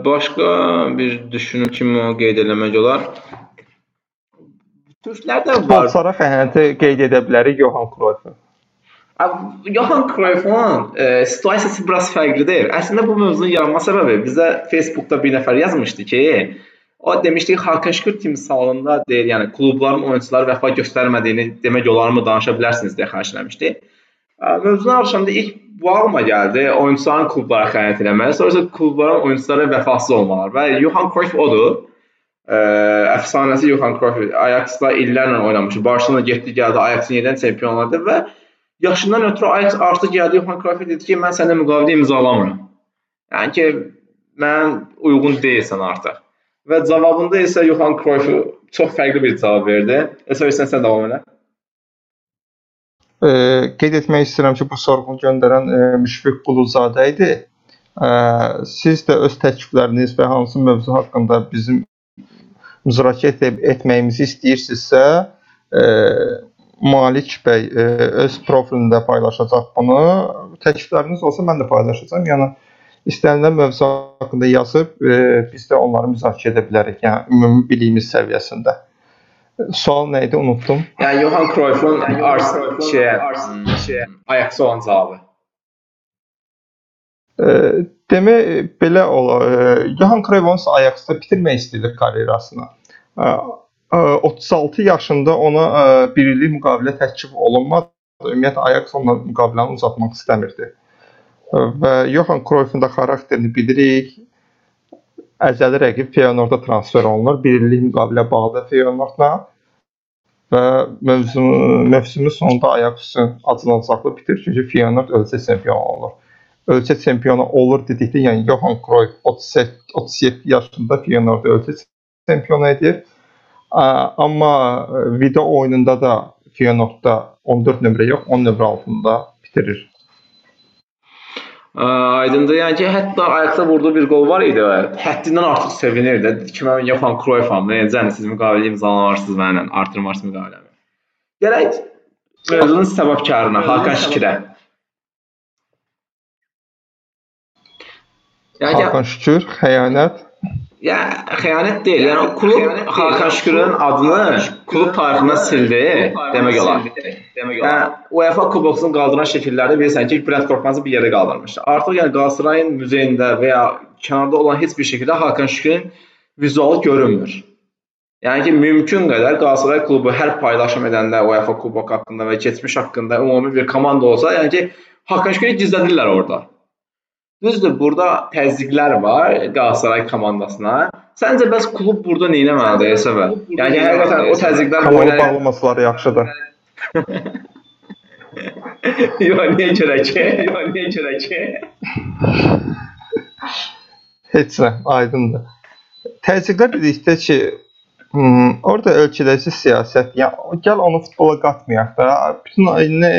başqa bir düşünüm kimi qeyd eləmək olar. Türklərdən var. Futbolçulara xəyanəti qeyd edə bilərik Johan Cruyff. Johan Cruyff'un e, situasiyası biraz fərqlidir. Əslində bu mövzunun yaranma səbəbi bizə Facebookda bir nəfər yazmışdı ki, o demişdi ki, Hakan Şükür timsalında deyir, yəni klubların oyunçulara vəfa göstərmədiyini demək olarmı danışa bilərsiniz deyə xahiş eləmişdi. Mövzunu danışanda ilk bu ağlıma gəldi, oyunçuların klublara xəyanət etmələri, sonra isə klubların oyunçulara vəfasız olmaları və Johan Cruyff odur. Ə, əfsanəsi Johan Cruyff Ajax-da illərlə oynamış. Barcelona getdi, gəldi, Ajax-ın yenidən çempion oldu və yaşından ötürü Ajax artıq gəldi Johan Cruyff dedi ki, mən səninlə müqavilə imzalamıram. Yəni ki, mən uyğun deyilsən artıq. Və cavabında isə Johan Cruyff çox fərqli bir cavab verdi. Əsas sən davam elə. E, qeyd etmək istəyirəm ki, bu sorğunu göndərən e, Müşfiq Quluzadə idi. E, siz də öz təklifləriniz və hansı mövzu haqqında bizim müzakirə et etməyimizi istəyirsinizsə, e, Malik bəy e, öz profilində paylaşacaq bunu. Təklifləriniz olsa mən də paylaşacağam. Yəni istənilən mövzu haqqında yazıb e, biz də onları müzakirə edə bilərik. Yəni ümumi biliyimiz səviyyəsində. Sual nə idi? Unutdum. Yəni Johan Cruyff'un Ars şey, şey Ajax olan cavabı. E, demək belə olar. E, Johan Cruyff onsuz Ajax-da bitirmək istəyirdi karyerasını. E, 36 yaşında ona bir illik müqavilə təklif olunmadı. Ümumiyyətlə Ajax onunla müqaviləni uzatmaq istəmirdi. Və Johan Cruyffun da xarakterini bilirik. Əzəli rəqib Feyenoorda transfer olunur. Bir illik müqavilə bağlıdır Feyenoordla. Və mövzumun mövsümün sonunda Ajax üçün acınacaqlı bitir. Çünki Feyenoord ölkə çempionu olur. Ölkə çempionu olur dedikdə, yəni Johan Cruyff 38 37 yaşında Feyenoorda ölkə çempionu edir. Amma e, video oyununda da Feyenoordda 14 nömrə yox, 10 nömrə altında bitirir. Ə, Aydındır. Yəni ki, hətta ayaqda vurduğu bir qol var idi və həddindən artıq sevinirdi. Dedi ki, mən Johan Cruyffam. Necə siz müqavilə imzalamarsınız mənimlə, artırmarsınız müqaviləmi. Gələk mövzunun səbəbkarına, Hakan Şükürə. Yəni Hakan Şükür, xəyanət. Ya xəyanət deyil. Yəni o klub Hakan Şükürün adını klub tarixindən sildi demək olar. Demək olar. UEFA Kubokunun qaldıran şəkillərdə bilirsən ki, Brent Korkmazı bir yerə qaldırmışdı. Artıq yəni Qalatasarayın muzeyində və ya kənarda olan heç bir şəkildə Hakan Şükürün vizualı görünmür. Yəni ki, mümkün qədər Qalatasaray klubu hər paylaşım edəndə UEFA Kubok haqqında və keçmiş haqqında ümumi bir komanda olsa, yəni ki, Hakan Şükürü gizlədirlər orada. Düzdür, burada təzyiqlər var Qalatasaray komandasına. Səncə bəs klub burada nə etməlidir Əsəbə? Yəni həqiqətən o təzyiqlər boyunca bağlamasalar yaxşıdır. [laughs] Yox, niyə görə ki? Yox, niyə görə ki? Heç nə, aydındır. Təzyiqlər dedikdə ki, hmm, orada ölkədəki siyasət, yəni gəl onu futbola qatmayaq da. Bütün e,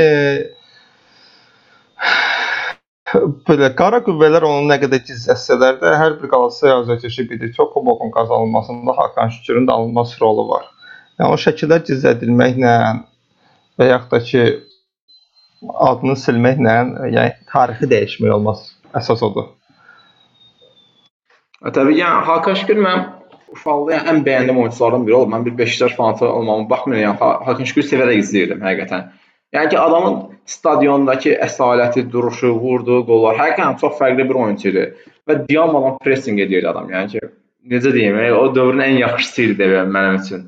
belə qara qüvvələr onu nə qədər gizlətsələr də, hər bir Qalatasaray azarkeşi bilir o kubokun qazanılmasında Hakan Şükürün də alınmaz rolu var. Yəni o şəkillər gizlədilməklə və yaxud da ki adını silməklə, yəni tarixi dəyişmək olmaz. Əsas odur. E, Təbii ki, yəni Hakan Şükür mən uşaqlıqda yəni, ən bəyəndiyim oyunçulardan biri olub. Mən bir Beşiktaş fanatı olmağıma baxmayaraq yəni, Ha- Hakan Şükür sevərək izləyirdim həqiqətən. Yəni ki, adamın stadiondakı əsaləti, duruşu, vurduğu qollar həqiqətən çox fərqli bir oyunçu idi və dayanmadan pressing edirdi adam. Yəni ki, necə deyim, yəni, o dövrün ən yaxşısı idi deyirəm mənim üçün.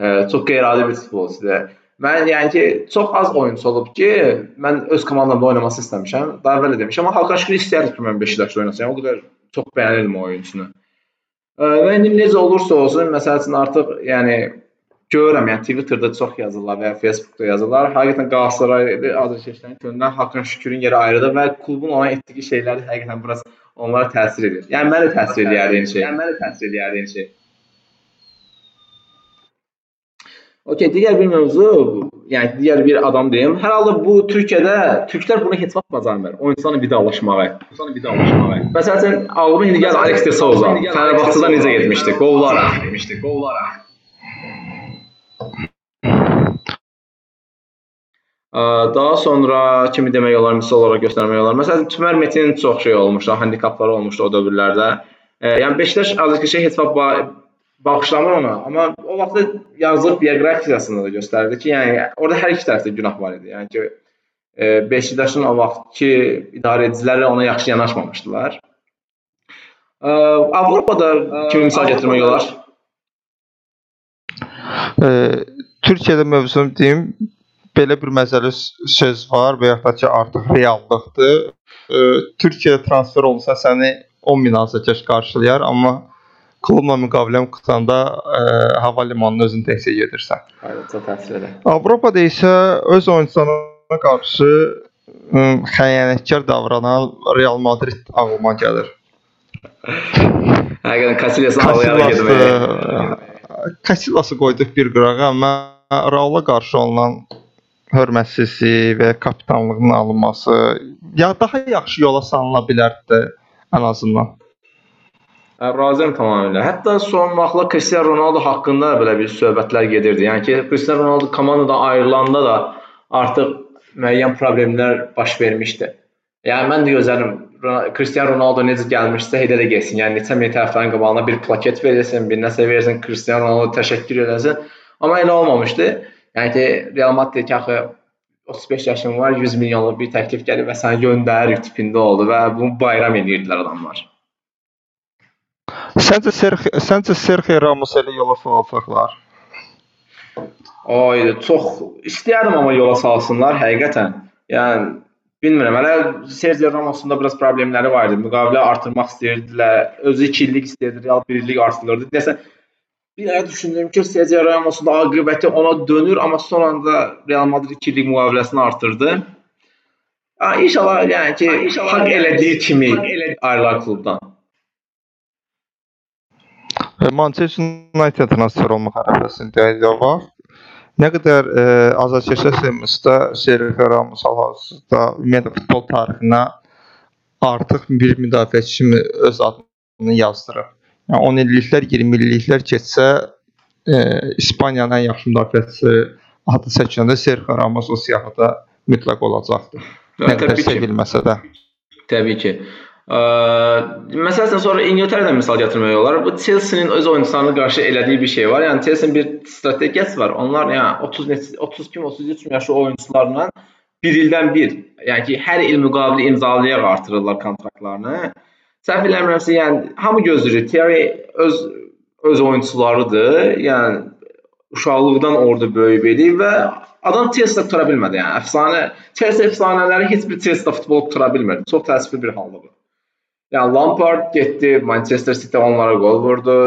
E, çox qeyri-adi bir futbolçudur. Mən yəni ki, çox az oyunçu olub ki, mən öz komandamda oynaması istəmişəm. Daha əvvəl də demişəm, amma Hakan Şükür istəyərdi ki, mən Beşiktaşda oynasam. O qədər çox bəyənirdim oyunçunu. Və indi necə olursa olsun, məsəl üçün artıq yəni görürəm, yəni Twitterdə çox yazırlar və ya Facebookda yazırlar. Həqiqətən Qalatasaraylı azərkeşlərin könlündən Hakan Şükürün yeri ayrıdır və klubun ona etdiyi şeylər həqiqətən biraz onlara təsir edir. Yəni mənə təsir edir eyni şey. Yəni mənə təsir edir eyni şey. Okey, digər bir mövzu, yəni digər bir adam deyim. Hər halda bu Türkiyədə türklər bunu heç vaxt bacarmır. Oyunçularla vidalaşmağı. Oyunçularla vidalaşmağı. Məsələn, ağlıma indi gəlir Alex de Souza. Fenerbahçe'da necə getmişdi? Qollaraq getmişdi, qollaraq. Daha sonra kimi demək olar, misal olaraq göstərmək olar. Məsələn, Tümer Metin çox şey olmuşdu, handikapları olmuşdu o dövrlərdə. Yəni Beşiktaş azərkeşə heç vaxt ba bağışlamır ona, amma o vaxtda yazılıb bioqrafiyasında da göstərirdi ki, yəni orada hər iki tərəfdə günah var idi. Yəni ki, Beşiktaşın o vaxtki idarə ediciləri ona yaxşı yanaşmamışdılar. Ə, Avropada kimi misal gətirmək olar? E, Türkiyədə mövzunu deyim, belə bir məzəli söz var və yaxud da ki artıq reallıqdır. E, Türkiyəyə transfer olsa səni 10 min azərkeş qarşılayar, amma klubla müqavilə qurtanda e, hava limanına özün təkcə gedirsən. Hayır, çox təəssüf edir. Avropada isə öz oyunçularına qarşı ə, xəyanətkar davranan Real Madrid ağlıma gəlir. Həqiqətən Casillas havaya getməyə. Casillas qoyduq bir qırağa, amma Real'a qarşı olunan hörmətsizliyi və kapitanlığının alınması ya daha yaxşı yola salına bilərdi ən azından. Razıyam tamamilə. Hətta son vaxtlar Cristiano Ronaldo haqqında da belə bir söhbətlər gedirdi. Yəni ki, Cristiano Ronaldo komandadan ayrılanda da artıq müəyyən problemlər baş vermişdi. Yəni mən də gözlərim Cristiano Ronaldo necə gəlmişsə elə də getsin. Yəni neçə min tərəflərin qabağına bir plaket verilsin, bir nəsə verilsin, Cristiano Ronaldo təşəkkür eləsin. Amma elə olmamışdı. Yəni ki, Real Madrid ki, axı 35 yaşın var, 100 milyonluq bir təklif gəlib və səni göndərir tipində oldu və bunu bayram edirdilər adamlar. Səncə Sergio, səncə Sergio Ramos elə yola salacaqlar? Ay, çox istəyərdim amma yola salsınlar həqiqətən. Yəni bilmirəm, hələ Sergio Ramos'un da biraz problemləri var idi. Müqavilə artırmaq istəyirdilər. Özü 2 illik istəyirdi, Real 1 illik artırılırdı. Desən bir ara düşündüm ki, Sergio Ramos'un da aqibəti ona dönür, amma son anda Real Madrid 2 illik müqaviləsini artırdı. Ha, inşallah yəni ki, inşallah haqq elədiyi kimi ayrılar klubdan. E, Manchester United transfer olmaq ərəfəsində idi var. Nə qədər e, azarkeşlər sevmişsə Sergio Ramos hal-hazırda ümumiyyətlə futbol tarixinə artıq bir müdafiəçi kimi öz adını yazdırır. Yəni 10 illiklər, 20 illiklər keçsə e, İspaniyanın ən yaxşı müdafiəçisi adı çəkiləndə Sergio Ramos o siyahıda mütləq olacaqdır. Nə qədər sevilməsə də. Təbii ki. Ə, məsələn sonra İngiltərədən misal gətirmək olar. Bu Chelsea-nin öz oyunçularına qarşı elədiyi bir şey var. Yəni Chelsea-nin bir strategiyası var. Onlar yəni 30 neçə 32 33 yaşlı oyunçularla bir ildən bir, yəni ki, hər il müqavili imzalayaraq artırırlar kontraktlarını. Səhv eləmirəmsə, yəni hamı gözləyir. Thierry öz öz oyunçularıdır. Yəni uşaqlıqdan orada böyüyüb eləyib və adam Chelsea tutura bilmədi. Yəni əfsanə Chelsea əfsanələri heç bir Chelsea futbol tutura bilmir. Çox təəssüflü bir haldır bu. Yəni Lampard getdi, Manchester City onlara qol vurdu.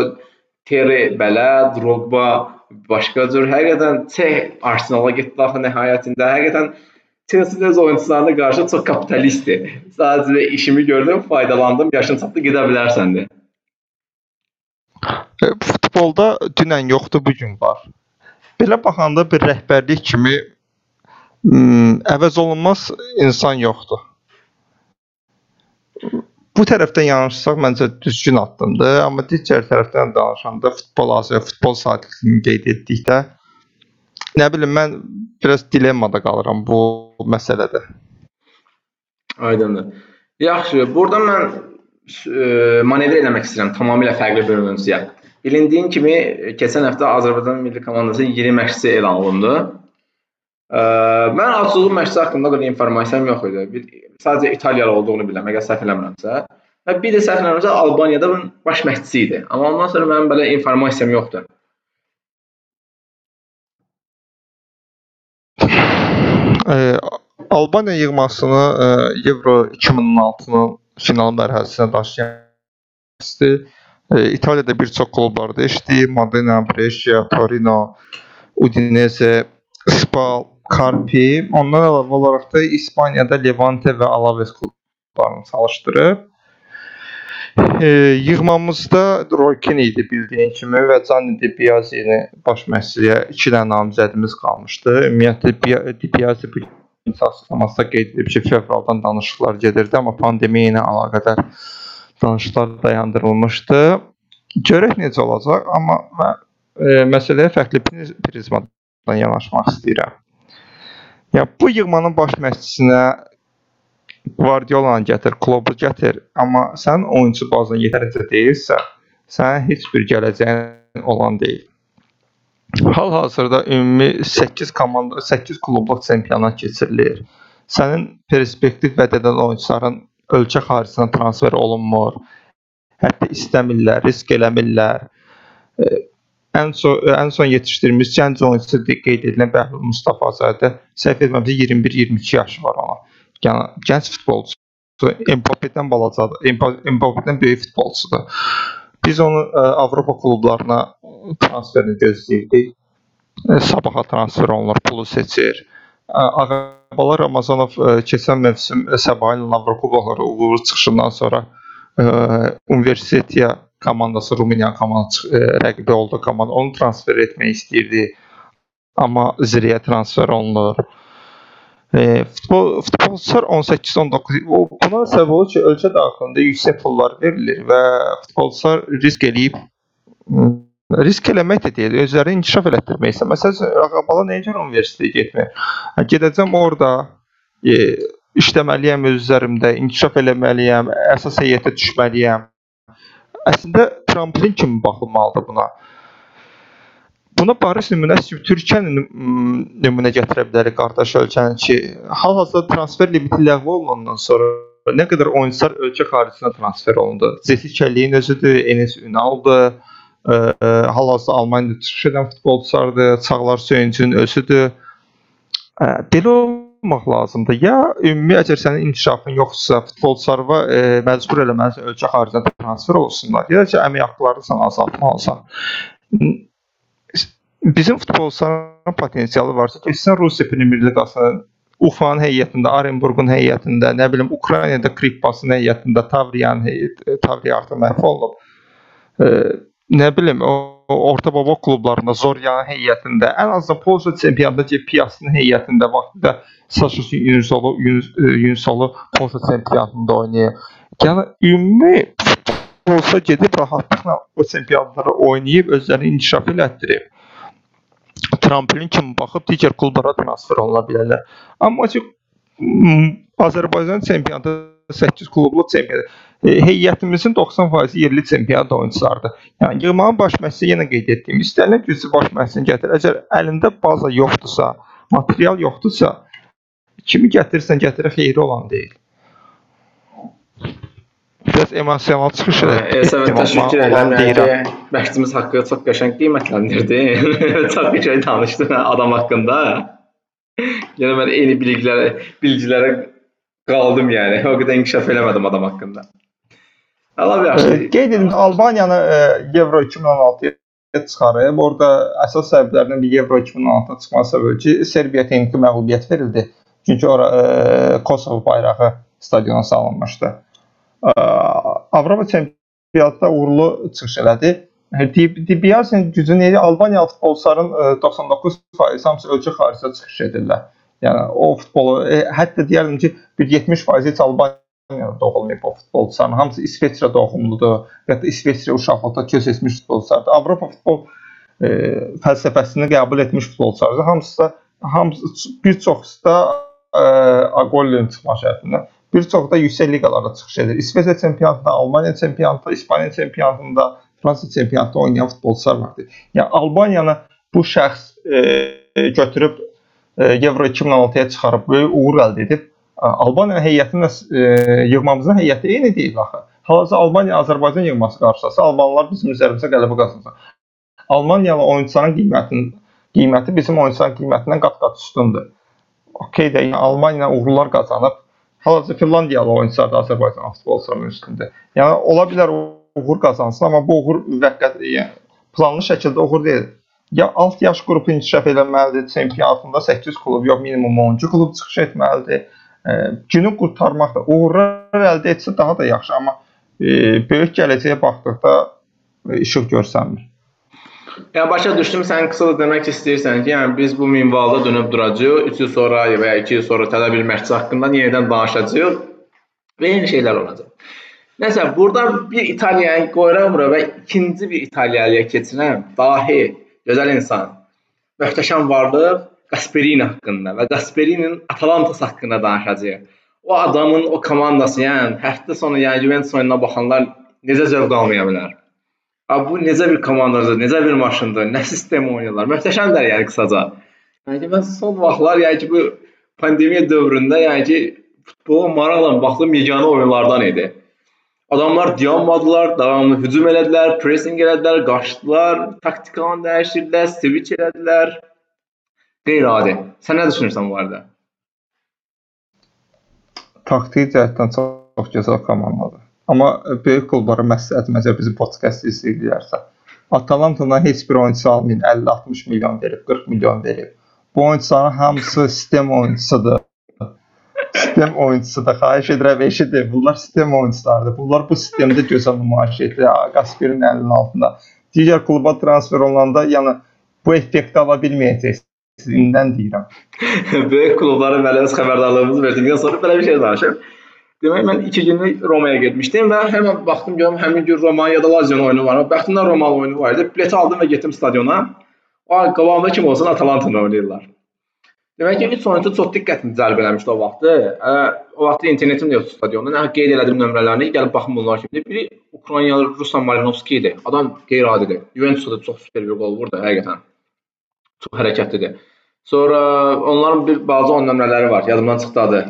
Terry belə, Drogba başqa cür həqiqətən Çeh Arsenala getdi axı nəhayətində. Həqiqətən Chelsea öz oyunçularına qarşı çox kapitalistdir. Sadəcə işimi gördüm, faydalandım, yaşın çatdı, gedə bilərsən də. E, Futbolda dünən yoxdur, bu gün var. Belə baxanda bir rəhbərlik kimi m, əvəz olunmaz insan yoxdur. Bu tərəfdən yanaşsaq məncə düzgün addımdır, amma digər tərəfdən danışanda futbol Asiya futbol saatini qeyd etdikdə nə bilim mən biraz dilemmada qalıram bu məsələdə. Aydındır. Yaxşı, burada mən e, manevr eləmək istəyirəm tamamilə fərqli bir mövzuya. Bilindiyin kimi keçən həftə Azərbaycan milli komandasının yeni məşqçisi elan olundu. E, mən açığı məşqçi haqqında qədər informasiyam yox idi. Bir sadəcə İtaliyalı olduğunu bilirəm, əgər səhv eləmirəmsə. Və bir də səhv eləmirəmsə Albaniyada baş məşqçisi idi. Amma ondan sonra mənim belə informasiyam yoxdur. Albaniya yığmasını e, Euro 2016-nın final mərhələsinə daşıyan e, İtaliyada bir çox klublarda işləyib. Modena, Brescia, Torino, Udinese, Spal, Carpi. Ondan əlavə olaraq da İspaniyada Levante və Alaves klublarını çalışdırıb. E, yığmamızda Roy Keane idi bildiyin kimi və Gianni Di Biasini baş məşqçiyə 2 dənə namizədimiz qalmışdı. Ümumiyyətlə Di Biasi bu açıqlamasında qeyd edib ki, fevraldan danışıqlar gedirdi, amma pandemiya ilə əlaqədar danışıqlar dayandırılmışdı. Görək necə olacaq, amma mən e, məsələyə fərqli prizmadan yanaşmaq istəyirəm. Ya bu yığmanın baş məşqçisinə Guardiolanı gətir, Kloppu gətir, amma sənin oyunçu bazan yetərincə deyilsə, sənin heç bir gələcəyin olan deyil. Hal-hazırda ümumi 8 komanda, 8 klubluq çempionat keçirilir. Sənin perspektiv vəd edən oyunçuların ölkə xaricinə transfer olunmur. Hətta istəmirlər, risk eləmirlər. E, Ən son ən son yetişdirmiş gənc oyunçu qeyd edilən Bəhlul Mustafazadə səhv etmirəmsə 21-22 yaşı var ona. Yəni gənc futbolçu. Mbappe-dən balacadır. Mba- Mbappe-dən böyük futbolçudur. Biz onu ə, Avropa klublarına transferini gözləyirdik. E, Sabaha transfer olunur, pulu seçir. Ə, Ağabalar Ramazanov ə, keçən mövsüm ə, Sabah ilə Avrokuboklara uğurlu çıxışından sonra ə, Universitetiya komandası Rumıniya komandası ə, rəqibi oldu komanda. Onu transfer etmək istəyirdi. Amma Ziriyə transfer olunur. E, futbol futbolçular 18-19 o buna səbəb olur ki, ölkə daxilində yüksək pullar verilir və futbolçular risk eləyib risk eləmək də deyil, özlərini inkişaf elətdirmək istəyir. Məsələn, Ağabala nəyə görə universitetə getmir? Gedəcəm orada e, işləməliyəm öz üzərimdə, inkişaf eləməliyəm, əsas heyətə düşməliyəm. Əslində tramplin kimi baxılmalıdır buna. Buna Paris nümunəsi kimi Türkiyənin nümunə gətirə bilərik qardaş ölkənin ki, hal-hazırda transfer limiti ləğv olunandan sonra nə qədər oyunçular ölkə xaricinə transfer olundu. Zeti Kəlliyin özüdür, Enes Ünaldır, hal-hazırda Almaniyada çıxış edən futbolçulardır, Çağlar Söyüncünün özüdür. Ə, belə olmaq lazımdır. Ya ümumi əgər sənin inkişafın yoxdursa, futbolçularına e, məcbur eləməlisən ölkə xaricinə transfer olsunlar. Ya da ki, əmək haqqlarını sən azaltmalısan. Bizim futbolçuların potensialı varsa, keçsən Rusiya Premyer Liqasının Ufanın heyətində, Orenburgun heyətində, nə bilim Ukraynada Kripasın heyətində, Tavriyan heyət, Tavriya artıq məhv olub. E, nə bilim o, orta baba klublarında Zoryanın heyətində, ən azından Polşa çempionatında Piasın heyətində vaxtında Saşus Yunsolu Yunsolu Polşa çempionatında oynayır. Yəni ümumi olsa gedib rahatlıqla o çempionatlara oynayıb özlərini inkişaf elətdirib. Tramplin kimi baxıb digər klublara transfer oluna bilərlər. Amma ki Azərbaycan çempionatı 8 klubluq çempionat. E, heyətimizin 90% yerli çempionat oyunçularıdır. Yəni yığmanın baş məşqçisi yenə qeyd etdiyim, istənilən güclü baş məşqçini gətir. Əgər əlində baza yoxdursa, material yoxdursa, kimi gətirsən gətirə xeyri olan deyil. Biraz emosional çıxış etdim. Elsəvət təşəkkür Olan edirəm. deyirəm. Yəni, məşqçimiz haqqı çox qəşəng qiymətləndirdi. [laughs] çox qəşəng danışdı adam haqqında. Yəni mən eyni biliklərə, bilgilərə qaldım yəni. O qədər inkişaf eləmədim adam haqqında. Allah yaxşı. Ee, Qeyd edim ki, Albaniyanı e, Euro 2016-ya çıxarıb. Orada əsas səbəblərdən biri Euro 2016-ya çıxması səbəbi ki, Serbiya texniki məğlubiyyət verildi. Çünki ora e, Kosovo bayrağı stadiona salınmışdı. Avropa çempionatında uğurlu çıxış elədi. Dibiasin gücü neydi? Albaniyalı futbolçuların e, 99% hamısı ölkə xaricində çıxış edirlər. Yəni o futbolu hətta deyərdim ki, bir 70% heç Albaniya Almaniyada doğulmayıb o futbolçuların. Hamısı İsveçrə doğumludur. Da İsveçrə uşaqlıqda köç etmiş futbolçulardır. Avropa futbol e, fəlsəfəsini qəbul etmiş futbolçulardır. Hamısı da hamısı bir çoxusu da e, Agolin çıxma şərtindən bir çox da yüksək liqalara çıxış edir. İsveç çempionatında, Almaniya çempionatında, İspaniya çempionatında, Fransa çempionatında oynayan futbolçular vardı. Yəni Albaniyanı bu şəxs e, götürüb e, Euro 2016-ya çıxarıb böyük uğur əldə edib. Albaniya heyətinə e, yığmamızın heyəti eyni deyil axı. Hal-hazırda Albaniya Azərbaycan yığması qarşısında Almanlar bizim üzərimizə qələbə qazanacaq. Almaniyalı oyunçuların qiymətinin qiyməti bizim oyunçuların qiymətindən qat-qat üstündür. Okey də, yəni Almaniya uğurlar qazanıb. Hal-hazırda Finlandiyalı oyunçular da Azərbaycan futbolçularının üstündə. Yəni ola bilər uğur qazansın, amma bu uğur müvəqqəti, yəni planlı şəkildə uğur deyil. Ya alt yaş qrupu inkişaf etməlidir, çempionatında 8 klub yox, minimum 10-cu klub çıxış etməlidir. E, günü qurtarmaq da uğurlar əldə etsə daha da yaxşı, amma e, böyük gələcəyə baxdıqda e, işıq görsənmir. Yəni başa düşdüm, sən qısa da demək istəyirsən ki, yəni biz bu minvalda dönüb duracağıq, 3 il sonra və ya 2 il sonra tələb bir məşqçi haqqında yenidən danışacağıq və yeni şeylər olacaq. Nəsə, burada bir İtaliyayı qoyuram bura və ikinci bir İtaliyalıya keçirəm. Dahi, gözəl insan, möhtəşəm varlıq Gasperini haqqında və Gasperinin Atalantas haqqında danışacağıq. O adamın o komandası, yəni həftə sonu yəni Juventus oyununa baxanlar necə zövq almaya bilər? Abi bu necə bir komandadır, necə bir maşındır, nə sistem oynayırlar. Möhtəşəmdir yəni qısaca. Yəni ki, mən son vaxtlar yəni ki, bu pandemiya dövründə yəni ki, futbola maraqla baxdığım yeganə oyunlardan idi. Adamlar dayanmadılar, davamlı hücum elədilər, pressing elədilər, qaçdılar, taktikanı dəyişdirdilər, switch elədilər. Qeyri-adi. Sən nə düşünürsən bu barədə? Taktiki cəhətdən çox, çox gözəl komandadır. Amma böyük klublara məsləhət məncə bizi podkast izləyirlərsə, Atalantadan heç bir oyunçu almayın, 50-60 milyon verib, 40 milyon verib. Bu oyunçuların hamısı sistem oyunçusudur. Sistem oyunçusudur. Xahiş edirəm, eşidin. Bunlar sistem oyunçularıdır. Bunlar bu sistemdə gözəl nümayiş etdirir. Qasperin əlinin altında. Digər kluba transfer olanda, yəni bu effekti ala bilməyəcəksiniz. İndən deyirəm. [laughs] Böyük belə öz xəbərdarlığımızı verdikdən sonra belə bir şey danışım. Demək mən 2 günlük Romaya getmişdim və həmin baxdım görüm həmin gün Roma ya da Lazio oyunu var. Bəxtimdən Roma oyunu var idi. Bileti aldım və getdim stadiona. O qabağımda kim olsun Atalanta oynayırlar. Demək ki, üç oyunçu çox diqqətimi cəlb eləmişdi o vaxtı. O vaxtda internetim də yoxdu stadionda. Nə qeyd elədim nömrələrini, gəlib baxım bunlar kimdir. Biri Ukraynalı Ruslan Marinovski idi. Adam qeyri-adidir. Juventusda çox super bir qol vurdu həqiqətən. Çox hərəkətlidir. Sonra onların bir balaca on nömrələri var. Yadımdan çıxdı adı.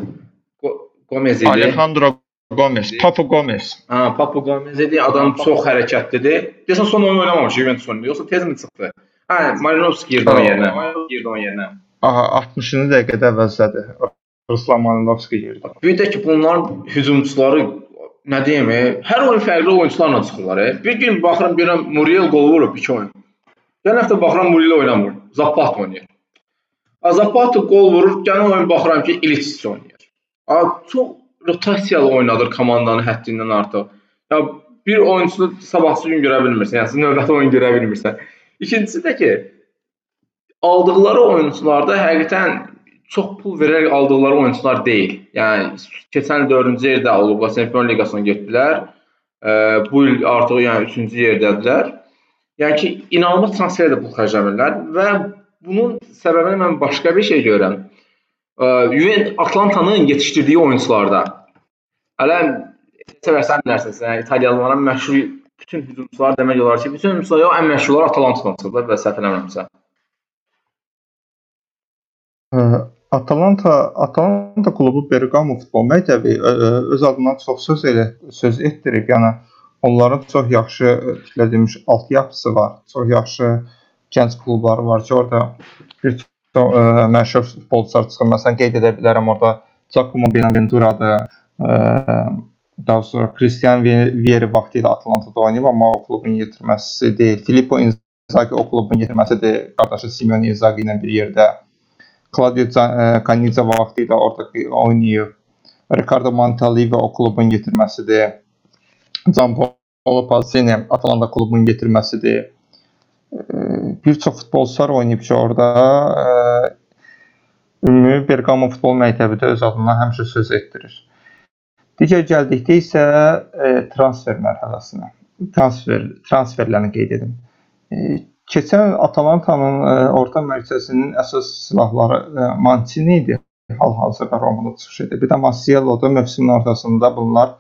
Gomez idi. Alejandro Gomez, Papu Gomez. Ha, Papu Gomez idi. Adam çox hərəkətlidir. Desən son oyun oynamamış Juventus oyunu. Yoxsa tez mi çıxdı? Hə, Marinovski girdi onun yerinə. Girdi onun yerinə. Aha, 60-cı dəqiqədə əvəzlədi. Ruslan Marinovski girdi. Bir də ki, bunların hücumçuları nə deyim, e, hər oyun fərqli oyunçularla çıxırlar. E. Bir gün baxıram görürəm Muriel gol vurub 2 oyun. Gələn həftə baxıram Muriel oynamır. Zapata oynayır. Zapata gol vurur, gələn oyun baxıram ki, Ilic oynayır. Çox rotasiyalı oynadır komandanın həddindən artıq. Ya bir oyunçunu sabahsı gün görə bilmirsən, yəni növbəti oyun görə bilmirsən. İkincisi də ki, aldıqları oyunçularda həqiqətən çox pul verərək aldıqları oyunçular deyil. Yəni keçən il 4-cü yerdə olublar, Çempionlar Liqasına getdilər. E, bu il artıq yəni 3-cü yerdədirlər. Yəni ki, inanılmaz transferdə pul xərcləmirlər və bunun səbəbini mən başqa bir şey görürəm. Juventus Atlantanın yetişdirdiyi oyunçularda. Hələ sevərsən bilərsiniz, yəni İtaliyalıların məşhur bütün hücumçular demək olar ki, bütün hücumçular yox, ən məşhurlar Atalantadan çıxıblar və səhv eləmirəmsə. Atalanta Atalanta klubu Bergamo futbol məktəbi öz adından çox söz elə söz etdirib. Yəni onların çox yaxşı tikilmiş altyapısı var. Çox yaxşı gənc klubları var ki, orada bir məşhur futbolçular çıxır. Məsələn, qeyd edə bilərəm orada Giacomo Benaventuradır. Daha sonra Christian Vieri vaxtı ilə Atalantada oynayıb, amma o klubun yetirməsi deyil. Filippo Inzaghi o klubun yetirməsidir. Qardaşı Simeone Inzaghi ilə bir yerdə. Claudio Canizza vaxtı ilə orada oynayıb. Ricardo Montalivo o klubun yetirməsidir. Gianpaolo Pazzini Atalanta klubunun yetirməsidir bir çox futbolçular oynayıb ki, orada ümumi Bergamo futbol məktəbi də öz adından həmişə söz etdirir. Digər gəldikdə isə transfer mərhələsinə, transfer transferlərini qeyd edim. keçən Atalantanın ə, orta mərkəzinin əsas silahları ə, Mancini idi. Hal-hazırda Romada çıxış edir. Bir də Masiello-da mövsümün ortasında bunlar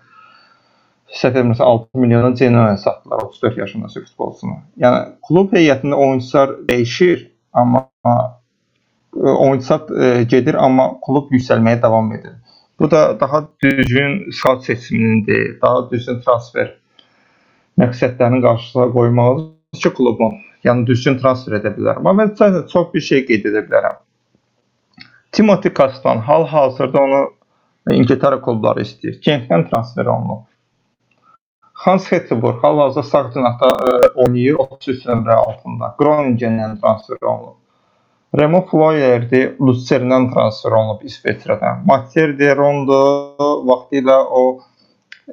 səhv etmirəmsə 6 milyona Genoa satdılar 34 yaşındakı futbolçunu. Yəni klub heyətində oyunçular dəyişir, amma ə, oyunçular ə, gedir, amma klub yüksəlməyə davam edir. Bu da daha düzgün scout seçiminindir, daha düzgün transfer məqsədlərini qarşısına qoymalıdır ki, klubun yəni düzgün transfer edə bilər. Amma mən sadəcə çox bir şey qeyd edə bilərəm. Timothy Kastan hal-hazırda onu İngiltərə klubları istəyir. Kentdən transfer olunub. Hans Hetteborg hal-hazırda sağ cinahda oynayır 33 nömrə altında. Groningendən transfer olunub. Remo Floyerdi Lucerndən transfer olunub İsveçrədən. Mathieu de Rondo vaxtilə o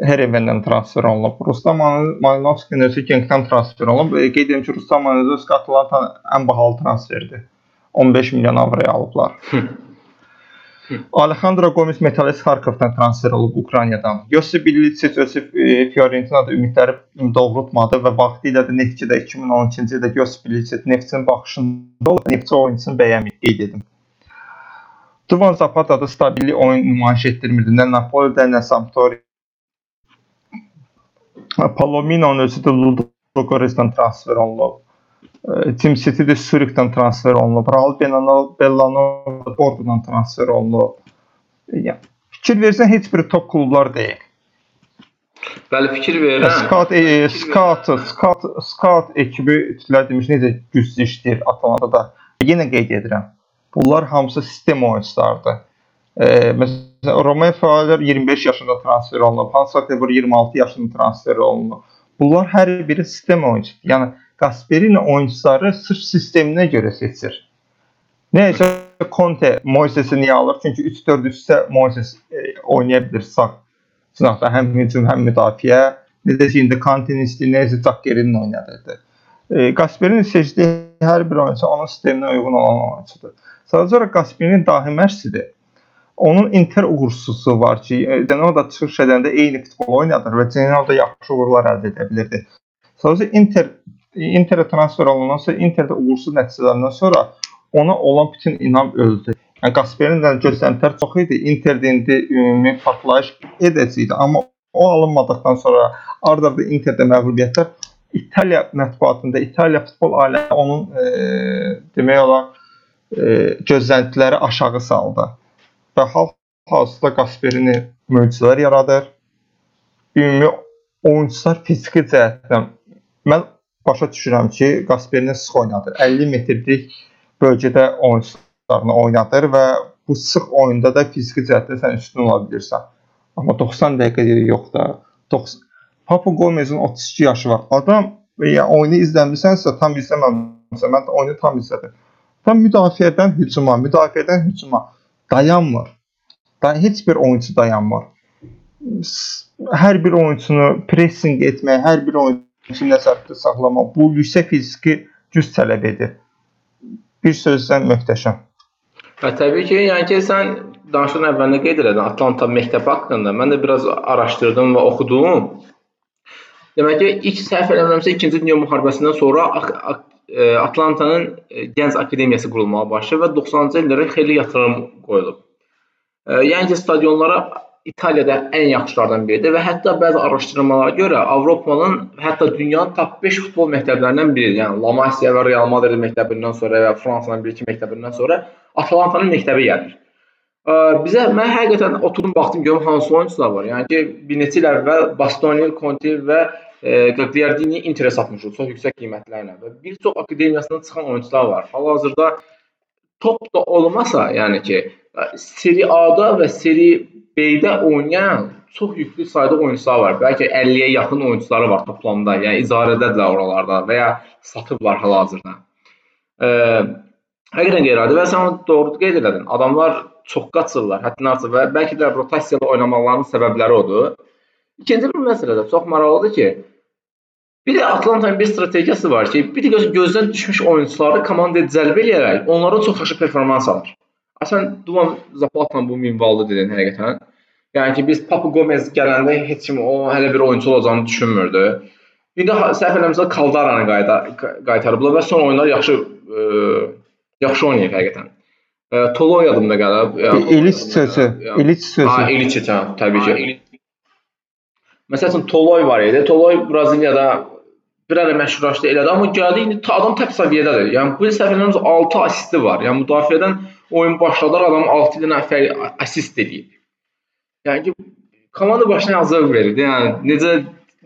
Hereven'dən transfer olunub. Rustam Malinovski Genkdən transfer olunub. Qeyd edim ki, Rustam Malinovski Atalanta ən bahalı transferdir. 15 milyon avroya alıblar. Alejandro Gomes Metalist Xarkovdan transfer olub Ukraynadan. Yosif Bilitsic özü e, Fiorentinada ümidləri doğrultmadı və vaxtilə də Neftçidə 2012-ci ildə Yosif Bilitsic Neftçinin baxışında olub, Neftçi oyunçusunu bəyənmir, qeyd edim. Duvan Zapata da stabillik oyun nümayiş etdirmirdi. Nə Napolidə, nə Sampdoria. Palomino'nun özü də Ludogoretsdən transfer olunub. E, Team City-də Zürihdən transfer olunub. Raul Bellanova Bellanova Portodan transfer olunub. Yəni fikir versən heç bir top klublar deyil. Bəli, fikir verirəm. Scout e, Scout Scout Scout ekibi titlər demiş necə güclü işləyir Atalantada. Yenə qeyd edirəm. Bunlar hamısı sistem oyunçulardır. E, məsələn Romeo Fowler 25 yaşında transfer olunub. Hans Zetterberg 26 yaşında transfer olunub. Bunlar hər biri sistem oyunçudur. Yəni Gasperini oyunçuları sırf sisteminə görə seçir. Nəyəcə Conte Moisesi niyə alır? Çünki 3-4-3-də Moises e, oynaya bilir sağ cinahda həm hücum, həm müdafiə. Necə indi Kante'nin istəyir, necə Zakkerinin oynadırdı. E, Gasperini seçdiyi hər bir oyunçu onun sisteminə uyğun olan oyunçudur. Sadəcə olaraq Gasperini dahi məşqçidir. Onun Inter uğursuzu var ki, Genoa da çıxış edəndə eyni futbol oynadır və Genoa da yaxşı uğurlar əldə edə bilirdi. Sadəcə Inter Interə transfer olunandan sonra Interdə uğursuz nəticələrdən sonra ona olan bütün inam öldü. Yəni Qasperin də gözləntilər çox idi. Interdə indi ümumi partlayış edəcəkdi, amma o alınmadıqdan sonra ardı-ardı Interdə məğlubiyyətlər İtaliya mətbuatında, İtaliya futbol aləmi onun e, demək olar e, gözləntiləri aşağı saldı. Və hal-hazırda Qasperini möcüzələr yaradır. Ümumi oyunçular fiziki cəhətdən mən başa düşürəm ki, Qasperini sıx oynadır. 50 metrlik bölgədə oyunçularını oynadır və bu sıx oyunda da fiziki cəhətdən sən üstün ola bilirsən. Amma 90 dəqiqə yox da. 90 Papu Gomezin 32 yaşı var. Adam ya oyunu izləmisənsə, tam izləməmisən. Mən də oyunu tam izlədim. Tam müdafiədən hücuma, müdafiədən hücuma dayanmır. Da heç bir oyunçu dayanmır. Hər bir oyunçunu pressing etmək, hər bir oyunçu ki, nəzarətdə saxlamaq bu yüksək fiziki güc tələb edir. Bir sözlə möhtəşəm. Və təbii ki, yəni ki, sən danışığın əvvəlində qeyd etdin Atlanta məktəbi haqqında. Mən də biraz araşdırdım və oxudum. Demək ki, ilk səhv eləmirəmsə 2-ci Dünya müharibəsindən sonra e, Atlantanın e, gənc akademiyası qurulmağa başlayıb və 90-cı illərə xeyli yatırım qoyulub. E, yəni ki, stadionlara İtaliyada ən yaxşılardan biridir və hətta bəzi araşdırmalara görə Avropanın, hətta dünyanın top 5 futbol məktəblərindən biridir. Yəni La Masia və Real Madrid məktəbindən sonra və Fransanın bir-iki məktəbindən sonra Atalantanın məktəbi gəlir. Bizə mən həqiqətən oturdum baxdım görüm hansı oyunçular var. Yəni ki, bir neçə il əvvəl Bastoni, Conte və e, Gagliardini Interə satmışıq çox yüksək qiymətlərlə və bir çox akademiyasından çıxan oyunçular var. Hal-hazırda top da olmasa, yəni ki, Seri A-da və Seri B-də oynayan çox yüklü sayda oyunçular var. Bəlkə 50-yə yaxın oyunçuları var toplamda. Yəni icarədədirlər oralarda və ya satıblar hal-hazırda. Həqiqətən qeyri-adi və sən doğru qeyd etdin. Adamlar çox qaçırlar, həddindən artıq və bəlkə də rotasiyalı oynamaqlarının səbəbləri odur. İkinci bir məsələ də çox maraqlıdır ki, bir də Atlantanın bir strategiyası var ki, bir də gözdən düşmüş oyunçuları komandaya cəlb edərək onlara çox yaxşı performans alır. Sən Duvan Zapata bu minvallı dedin həqiqətən. Yəni ki, biz Papu Gomez gələndə heç kim o hələ bir oyunçu olacağını düşünmürdü. Ha- səhv eləmirəmsə Kaldaranı qayda qaytarıblar və son oyunlar yaxşı ə, yaxşı oynayıb həqiqətən. Ə, Tolo yadımda qalıb. İliç sözü, İliç Ha, sözü. İliç hə, təbii ki. Məsəl üçün Toloy var idi. Toloy Braziliyada bir ara məşhurlaşdı elədi, amma gəldi indi adam tək səviyyədədir. Yəni bu il səhv eləmirəmsə 6 assisti var. Yəni müdafiədən oyun başladar adam 6 dənə fərqli assist edib. Yəni ki komanda başına yazıq verir. Yəni necə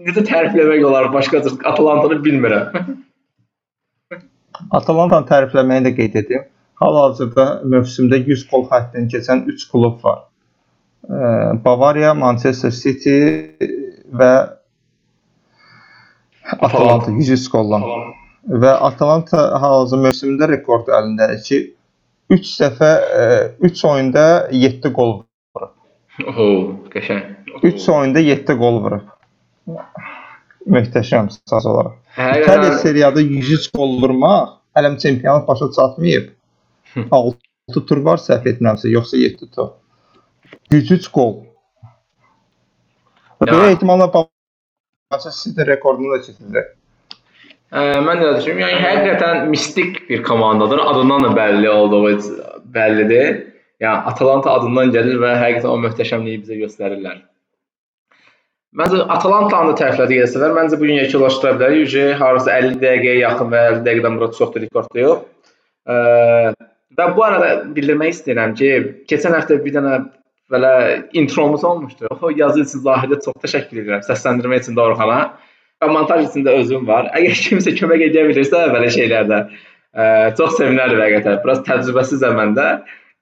necə tərifləmək olar başqa cür Atalantanı bilmirəm. [laughs] Atalantanı tərifləməyi də qeyd edim. Hal-hazırda mövsümdə 100 qol xəttini keçən 3 klub var. Bavariya, Manchester City və Atalanta 100 qolla. Və Atalanta hal-hazırda mövsümdə rekord əlindədir ki 3 dəfə 3 oyunda 7 qol Oho, qəşəng. 3 oyunda 7 qol vurub. Möhtəşəm saz olaraq. İtaliya Həqiqətən seriyada 103 qol vurmaq hələm çempionat başa çatmayıb. 6 tur var səhv etmirəmsə, yoxsa 7 tur. 103 qol. Böyük ehtimalla Manchester City rekordunu da keçəcək. Ə, mən də düşünürəm. Yəni həqiqətən mistik bir komandadır. Adından da bəlli olduğu bəllidir. Yəni Atalanta adından gəlir və həqiqətən o möhtəşəmliyi bizə göstərirlər. Məncə Atalantanı da tərəflədi gəlsələr, məncə bu gün yekunlaşdıra bilərik. Ücə harasa 50 dəqiqəyə yaxın və 50 dəqiqədən bura çoxdur rekord yox. Ə, və bu arada bildirmək istəyirəm ki, keçən həftə bir dənə belə intromuz olmuşdu. O yazı üçün Zahidə çox təşəkkür edirəm. Səsləndirmə üçün Dorxana. Və montaj üçün də özüm var. Əgər [laughs] kimsə kömək edə bilirsə belə şeylərdə, ə, çox sevinərdim həqiqətən. Biraz təcrübəsizəm mən də.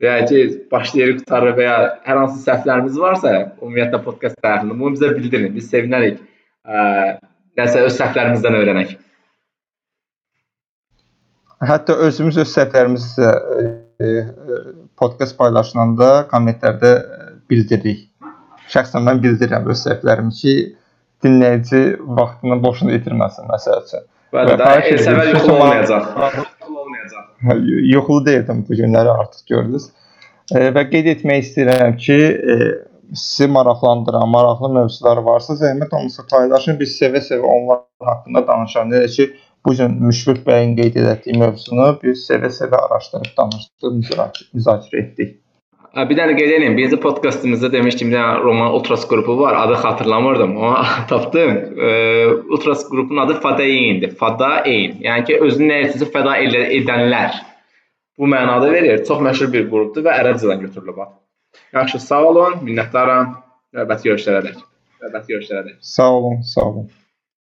Yəni ki, başlayırıq qutarır və ya hər hansı səhvlərimiz varsa, ümumiyyətlə podkast tərəfindən bunu bizə bildirin. Biz sevinərik. Ə, nəsə öz səhvlərimizdən öyrənək. Hətta özümüz öz səhvlərimizi e, e, podkast paylaşılanda kommentlərdə e, bildiririk. Şəxsən mən bildirirəm öz səhvlərimi ki, dinləyici vaxtını boşuna itirməsin məsəl üçün. Bəli, edirəm, elsəvər yuxulu olmayacaq. Yoxlu deyildim bu günləri artıq gördünüz. E, və qeyd etmək istəyirəm ki, e, sizi maraqlandıran, maraqlı mövzular varsa, zəhmət olmasa paylaşın. Biz sevə-sevə onlar haqqında danışarıq. Necə ki, bu gün Müşfiq bəyin qeyd etdiyi mövzunu biz sevə-sevə araşdırıb danışdıq, müzakirə etdik. Bir dənə qeyd edeyim. Birinci podkastımızda demişdim, dənə Roman Ultras qrupu var. Adı xatırlamırdım. Amma [laughs] tapdım. Ee, Ultras qrupun adı Fadaindir. Fadain. Yəni ki, özünü nə etsə fəda edənlər. Bu mənada verir. Çox məşhur bir qrupdur və ərəbcədən götürülüb. Yaxşı, sağ olun, minnətdaram. Növbəti görüşlərə dək. Növbəti görüşlərə dək. Sağ olun, sağ olun.